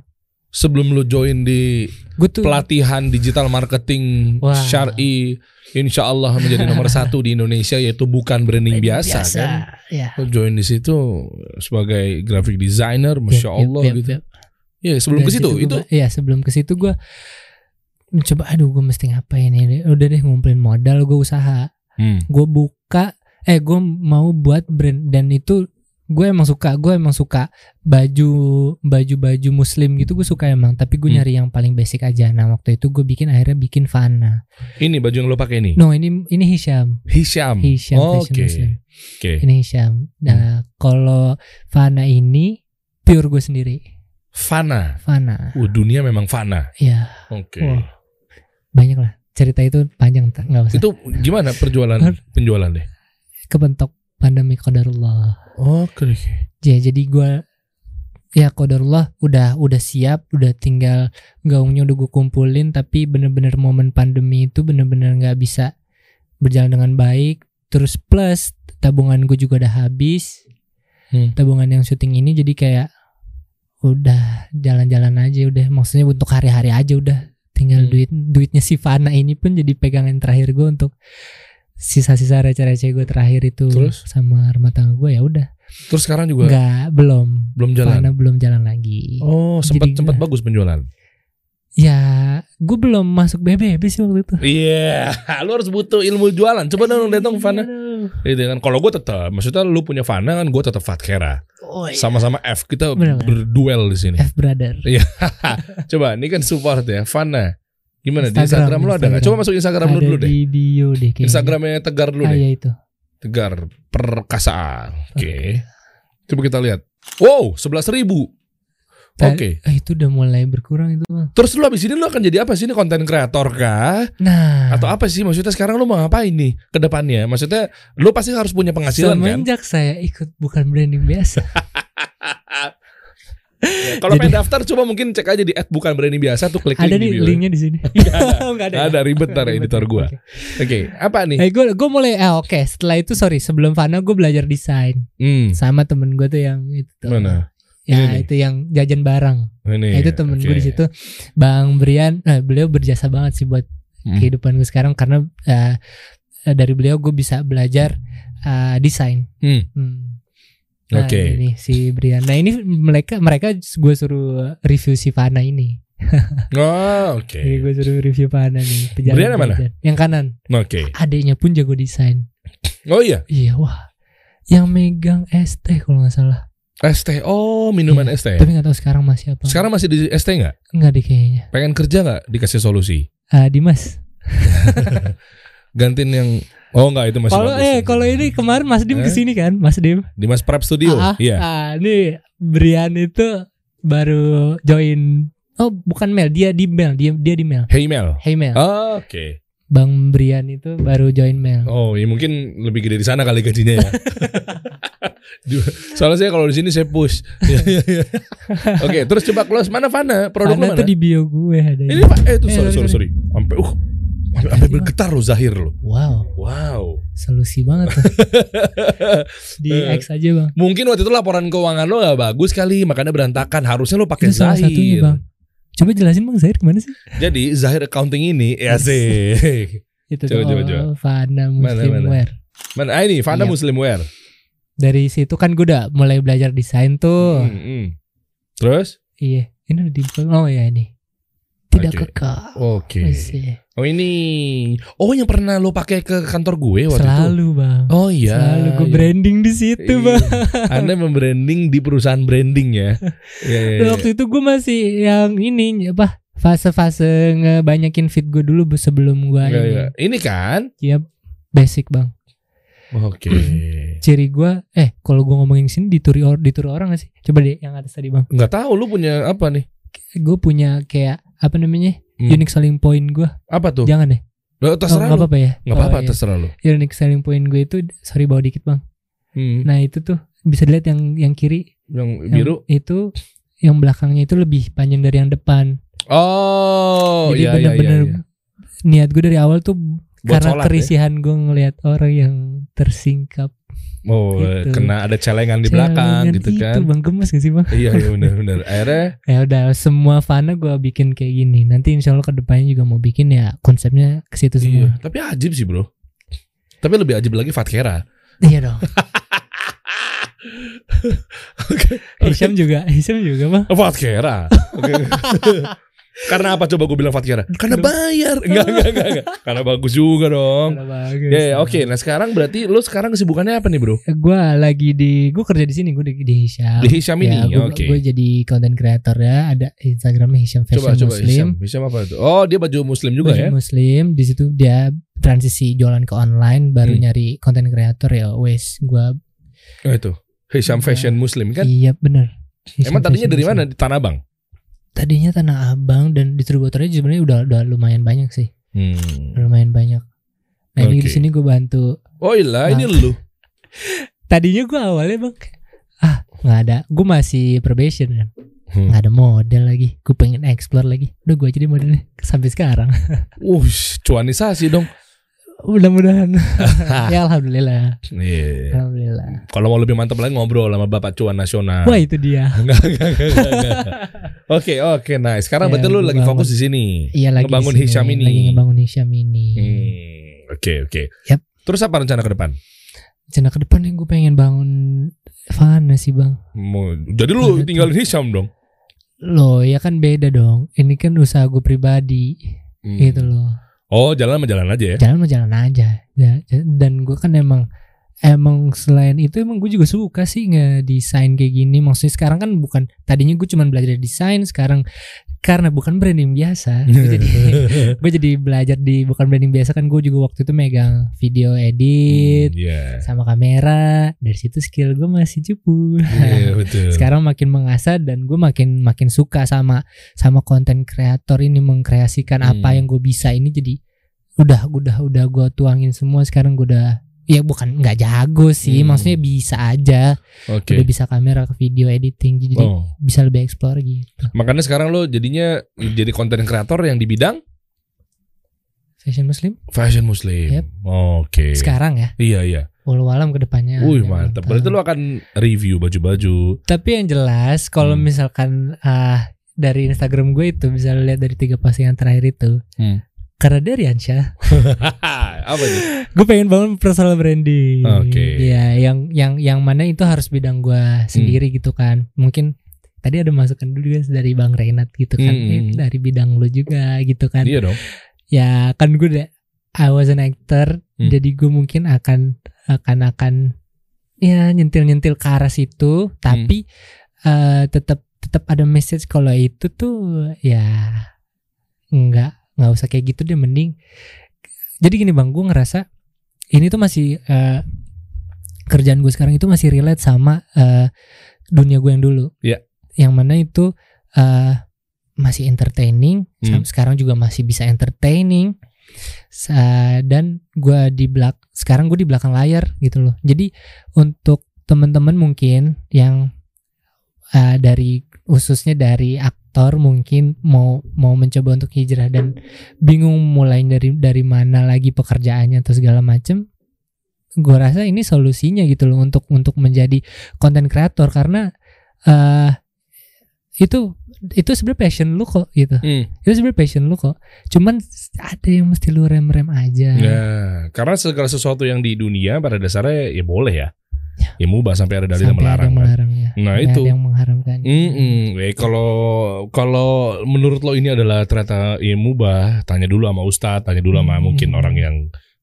Sebelum lu join di tuh pelatihan digital marketing Wah. syari insya Allah menjadi nomor (laughs) satu di Indonesia yaitu bukan branding biasa, kan? ya. Lu join di situ sebagai graphic designer masya yap, Allah yap, gitu. yap. ya sebelum ke situ gua itu? Iya sebelum ke situ gue coba aduh gue mesti ngapain ini? Udah deh ngumpulin modal gue usaha. Hmm. gue buka eh gue mau buat brand dan itu gue emang suka gue emang suka baju baju baju muslim gitu gue suka emang tapi gue Hmm. nyari yang paling basic aja. Nah waktu itu gue bikin akhirnya bikin Fana. Ini baju yang lo pakai ini? No ini ini Hisham. Hisham. Hisham Oh, oke muslim. oke. Ini Hisham. Nah kalau Fana ini pure gue sendiri. Fana? Fana. Uh dunia memang fana. Ya oke. Wah. banyak lah. Cerita itu panjang nggak usah. Itu gimana perjualan penjualan deh kebentok pandemi qadarullah oke ya jadi gua ya qadarullah udah udah siap udah tinggal gaungnya udah gue kumpulin tapi bener-bener momen pandemi itu bener-bener nggak bisa berjalan dengan baik terus plus tabungan gue juga udah habis Hmm. tabungan yang syuting ini jadi kayak udah jalan-jalan aja udah maksudnya untuk hari-hari aja udah tinggal Hmm. duit duitnya si Fana ini pun jadi pegangan terakhir gue untuk sisa-sisa receh-receh gue terakhir itu Terus? sama rumah tangga gue ya udah terus sekarang juga nggak belum belum jalan Fana belum jalan lagi oh sempat sempat bagus penjualan ya gue belum masuk BBB sih waktu itu Iya, (laughs) lu harus butuh ilmu jualan. Coba dong datang Fana. Aduh. Gitu kan. Kalau gue tetap, maksudnya lu punya Fana kan, gue tetap Fatkera. Oh, iya. Sama-sama F kita Bener, bener. berduel di sini. F brother (laughs) Coba, ini kan support ya, Fana. Gimana di Instagram, Instagram lu ada nggak? Instagram. Coba masuk Instagram lu ada dulu deh. di bio deh kayaknya. Instagramnya Tegar dulu ah, deh. ya itu Tegar Perkasa. Oke. Coba kita lihat. Wow, sebelas ribu. Oke. ah, itu udah mulai berkurang itu bang Terus lu abis ini lu akan jadi apa sih? Ini konten kreator kah? nah Atau apa sih? Maksudnya sekarang lu mau ngapain nih ke depannya? Maksudnya lu pasti harus punya penghasilan kan? Semenjak saya ikut bukan branding biasa. (laughs) Ya, (laughs) Kalau pengen daftar coba mungkin cek aja di at bukan branding biasa tuh klik ada link nih linknya di sini. (laughs) ada. Enggak ada. Ada ribet ntar Ribet. editor gua. Oke. Oke, apa nih? Eh gue gue mulai eh oke setelah itu sorry sebelum Fana gue belajar desain Hmm. sama temen gue tuh yang itu. Mana? ya Ini nih. itu yang jajan barang Ini. Nah, itu temen gue oke. di situ Bang Brian eh, beliau berjasa banget sih buat Hmm. kehidupan gue sekarang karena eh, eh, dari beliau gue bisa belajar eh, desain Hmm. Hmm. Nah, Oke. ini si Brian. Nah ini mereka mereka gue suruh review si Fana ini. (laughs) Oh, oke. Jadi gue suruh review Fana nih. pejalan- Brian mana? Yang kanan. Oke. Adiknya pun jago desain. Oh iya, Iya wah. Yang megang ST kalau nggak salah. ST. Oh, minuman Iya, ST. ya? Tapi nggak tahu sekarang masih apa. Sekarang masih di ST nggak? nggak deh kayaknya. Pengen kerja nggak? Dikasih solusi. Ah Dimas. (laughs) Gantiin yang Oh enggak itu masih Kalau eh kalau ini kemarin Mas Dim Eh? ke sini kan, Mas Dim. di Mas Prep Studio. Ah, Iya. Ah, ini Brian itu baru join. Oh bukan Mel, dia di Mel, dia dia di Mel. Hey Mel. Hey Mel. Oh, Oke. Bang Brian itu baru join Mel. Oh, ya mungkin lebih gede di sana kali gajinya ya. (laughs) Soalnya saya kalau di sini saya push. (laughs) Oke, terus coba close mana Fana? Produk Fana mana? tuh di bio gue ada. Ini Pak, eh tuh Eh, sorry sorry sorry, sorry. Sampai uh sampai bergetar lo Zahir lo. Wow, Wow. solusi banget tuh. (laughs) di. X aja bang. Mungkin waktu itu laporan keuangan lo gak bagus kali, makanya berantakan. Harusnya lo pakai Zahir. satunya bang. Coba jelasin bang Zahir gimana sih? Jadi Zahir accounting ini ya sih. (laughs) Itu Coba, coba, coba. Fana Mana, Muslim mana? Mana ah, ini Fana Iya. Muslim Wear. Dari situ kan gue udah mulai belajar desain tuh. Hmm, hmm. Terus? Iya, ini udah di Oh ya ini. Tidak Oke. kekal. Oke. Masih. Oh ini. Oh yang pernah lo pakai ke kantor gue waktu itu. Selalu bang. Oh iya. Selalu gue iya. branding di situ Iya. bang. Anda membranding di perusahaan branding ya. (laughs) Iya, iya, iya. Waktu itu gue masih yang ini apa fase-fase ngebanyakin fit gue dulu sebelum gue Iya, ini. iya. Ini kan Iya, basic bang. Oke. (clears throat) ciri gue eh kalau gue ngomongin sini dituri or, dituri orang gak sih coba deh yang atas tadi bang Nggak tahu lu punya apa nih? gue punya kayak apa namanya Hmm. unique selling point gue Apa tuh? jangan deh Nggak, oh, terserah lu. apa-apa ya Nggak apa-apa, Oh, iya. terserah lu. unique selling point gue itu sorry bawa dikit bang Hmm. nah itu tuh bisa dilihat yang yang kiri Yang yang biru. itu yang belakangnya itu lebih panjang dari yang depan Oh, jadi iya iya iya. bener-bener iya. niat gue dari awal tuh Buat karena sholat ya? kerisihan gue ngelihat orang yang tersingkap Oh, Gitu. kena ada celengan di belakang Celengan gitu itu kan. bang gemes gak sih bang iya iya benar benar. Akhirnya (laughs) ya udah semua fana gue bikin kayak gini nanti insya Allah ke depannya juga mau bikin ya konsepnya ke situ iya, semua tapi ajib sih, Bro. Tapi lebih ajib lagi Fatkera. iya dong Oke. (laughs) Hisham juga Hisham juga bang Fatkera. Oke. (laughs) Karena apa coba gue bilang Fatkera? Karena bayar. (laughs) Enggak, enggak, enggak, enggak. Karena bagus juga dong. Udah bagus Ya, ya, oke. Nah, sekarang berarti lu sekarang kesibukannya apa nih, Bro? gue lagi di gue kerja di sini gue di, di Hisham Di Hisham ini. ya, Oke. gue jadi content creator ya ada Instagramnya Hisham Fashion Coba coba Muslim Hisham. Hisham apa itu? Oh, dia baju muslim juga Baju ya? Muslim di situ dia transisi jualan ke online baru Hmm. nyari content creator ya wes gue Oh, itu. Hisham Fashion Muslim kan? iya bener Hisham Emang tadinya dari mana? Di Tanah Abang. Tadinya Tanah Abang dan distributornya sebenarnya udah udah lumayan banyak sih Hmm. lumayan banyak nah ini Oke. di sini gue bantu Oh iya, ini Nah. lu. (laughs) tadinya gue awalnya bang ah nggak ada gue masih probation kan Hmm. nggak ada model lagi gue pengen explore lagi udah gue jadi modelnya sampai sekarang (laughs) Wush, cuanisasi dong. Mudah-mudahan (laughs) ya alhamdulillah Iya. alhamdulillah Kalau mau lebih mantap lagi ngobrol sama Bapak Cuan Nasional. wah itu dia. (laughs) Oke, oke, nah sekarang Ya, berarti lu lagi fokus di sini. iya lagi Ngebangun sini, Hisham ini. lagi ngebangun Hisham ini Hmm, Oke, oke. Yap. Terus apa rencana ke depan? Rencana ke depan nih gue pengen bangun Fana sih bang jadi lu Ada tinggalin Hisham dong. Loh ya kan beda dong Ini kan usaha gue pribadi Hmm. Gitu loh Oh, jalan sama jalan aja ya. Jalan mah jalan aja ya, Dan gue kan emang Emang selain itu emang gue juga suka sih ngedesain kayak gini Maksudnya sekarang kan bukan Tadinya gue cuma belajar desain Sekarang karena bukan branding biasa gue jadi (laughs) gue jadi belajar di bukan branding biasa kan gue juga waktu itu megang video edit Hmm, Iya. sama kamera dari situ skill gue masih cupu Iya, (laughs) betul. sekarang makin mengasah dan gue makin makin suka sama sama konten kreator ini mengkreasikan Hmm. apa yang gue bisa ini jadi udah udah udah gue tuangin semua sekarang gue udah ya bukan nggak jago sih Hmm. maksudnya bisa aja Oke. udah bisa kamera ke video editing jadi Oh, bisa lebih explore gitu makanya sekarang lo jadinya jadi konten kreator yang di bidang fashion muslim fashion muslim. Yep. Oke. sekarang ya Iya, iya. walau alam ke depannya Wih, mantap. Berarti lo akan review baju-baju. tapi yang jelas kalau Hmm. misalkan ah dari Instagram gue itu bisa lihat dari tiga postingan terakhir itu Hmm. Karena dari Ansha (laughs) apa nih? gue pengen bangun personal branding. Oke. Ya, yang yang yang mana itu harus bidang gue sendiri Hmm. gitu kan. Mungkin tadi ada masukan dulu guys dari Bang Renat gitu kan. Hmm. Eh, dari bidang lu juga gitu kan. Iya dong. Ya kan gue udah I was an actor, Hmm. jadi gue mungkin akan akan akan ya nyentil-nyentil ke arah situ, tapi Hmm. eh, tetap tetap ada message kalau itu tuh ya nggak nggak usah kayak gitu deh mending jadi gini bang gue ngerasa ini tuh masih eh, kerjaan gue sekarang itu masih relate sama eh, dunia gue yang dulu Iya. yang mana itu eh, masih entertaining Hmm. sekarang juga masih bisa entertaining Sa- dan gue di belak sekarang gue di belakang layar gitu loh jadi untuk teman-teman mungkin yang eh, dari khususnya dari aktor mungkin mau mau mencoba untuk hijrah dan bingung mulai dari dari mana lagi pekerjaannya atau segala macem gue rasa ini solusinya gitu loh untuk untuk menjadi konten kreator karena eh itu itu sebenarnya passion lu kok gitu Hmm. itu sebenarnya passion lu kok cuman ada yang mesti lu rem rem aja Ya, karena segala sesuatu yang di dunia pada dasarnya ya boleh ya. Ya. Ya mubah sampai ada dalil yang sampai ada melarang. yang kan. melarangnya Nah, Sampai itu. ada yang mengharamkan Mm-mm. Eh, kalau kalau menurut lo ini adalah ternyata ya mubah, tanya dulu sama ustadz, tanya dulu sama Hmm. mungkin orang yang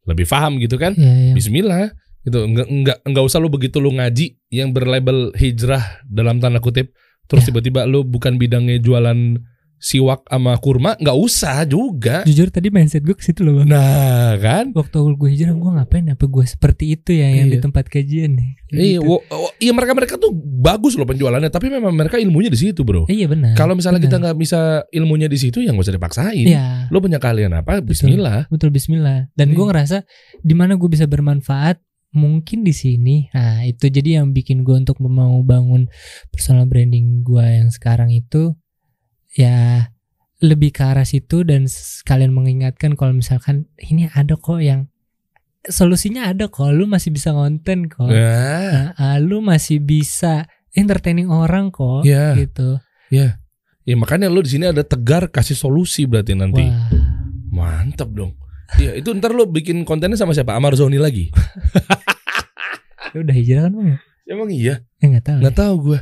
lebih paham gitu kan. ya, ya. Bismillah. Itu enggak enggak enggak usah lu begitu lu ngaji yang berlabel hijrah dalam tanda kutip terus Ya. tiba-tiba lu bukan bidangnya jualan siwak sama kurma nggak usah juga. Jujur tadi mindset gue ke situ loh bang. Nah kan? Waktu awal gue hijrah gue ngapain? Apa gue seperti itu ya yang Iya. di tempat kajian nih? Iya, gitu. iya mereka mereka tuh bagus loh penjualannya, tapi memang mereka ilmunya di situ bro. Iya benar. Kalau misalnya kita benar. nggak bisa ilmunya di situ, ya nggak usah dipaksain. Iya. Lo punya kalian apa? Bismillah. Betul Bismillah. Dan gue Iya. ngerasa di mana gue bisa bermanfaat mungkin di sini. Nah itu jadi yang bikin gue untuk mau bangun personal branding gue yang sekarang itu ya lebih ke arah situ dan sekalian mengingatkan kalau misalkan ini ada kok yang solusinya ada kok. Lu masih bisa konten kok. Ya, Nah, ah, lu masih bisa entertaining orang kok. ya, Gitu. ya. Ya makanya lo di sini ada tegar kasih solusi berarti nanti. Wah. Mantap dong. Iya, itu ntar lo bikin kontennya sama siapa? Amar Zoni lagi. (laughs) Lu udah hijrah kan bang? Emang iya? Eh nggak tahu. Nggak tahu gue.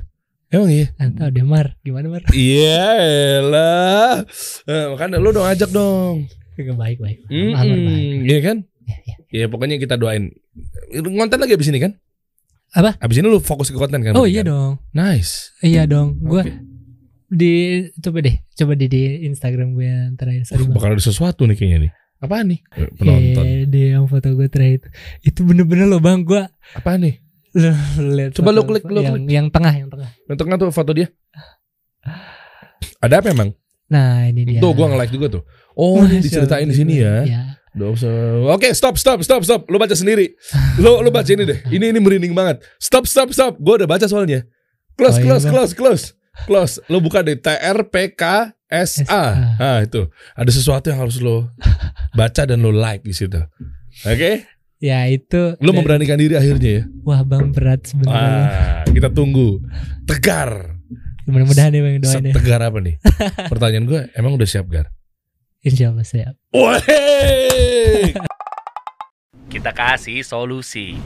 Emang iya? Tahu deh Mar. Gimana Mar? Iya lah. Eh, makanya lo dong ajak dong. Baik baik. Amar baik. Iya kan? Ya, ya. Ya pokoknya kita doain. Konten lagi abis ini kan? Apa? Abis ini lu fokus ke konten kan? Oh iya kan? dong. Nice. Iya dong. Gue Oke. di coba deh, coba di, di Instagram gue yang terakhir. Sorry, Bang. Bakal ada sesuatu nih kayaknya nih. Apaan nih? Eh, Penonton. Iya, di yang foto gue terakhir itu. Itu bener-bener loh bang. Gue Apaan nih? Lihat. Coba lu klik, lu yang, yang tengah, yang tengah. Yang tengah tuh foto dia. Ada apa emang? Nah ini dia. Tuh gua nge-like juga tuh. Oh, Masya diceritain di sini ya. Se- Oke, stop, stop, stop, stop. Lu baca sendiri. Lu lu baca ini deh. Ini ini merinding banget. Stop, stop, stop. Gua udah baca soalnya. Close, Oh, iya, close, Bang. close, close. Close. Lu buka deh T R P K S A. Ah, itu. Ada sesuatu yang harus lo baca dan lo like di situ. Oke? Ya itu. Lu dan- memberanikan diri akhirnya ya. Wah bang berat sebenarnya. Ah, kita tunggu. Tegar. Mudah-mudahan ya bang doain ya. Setegar apa nih? (laughs) Pertanyaan gue, emang udah siap Gar? Insya Allah siap. (laughs) Kita kasih solusi.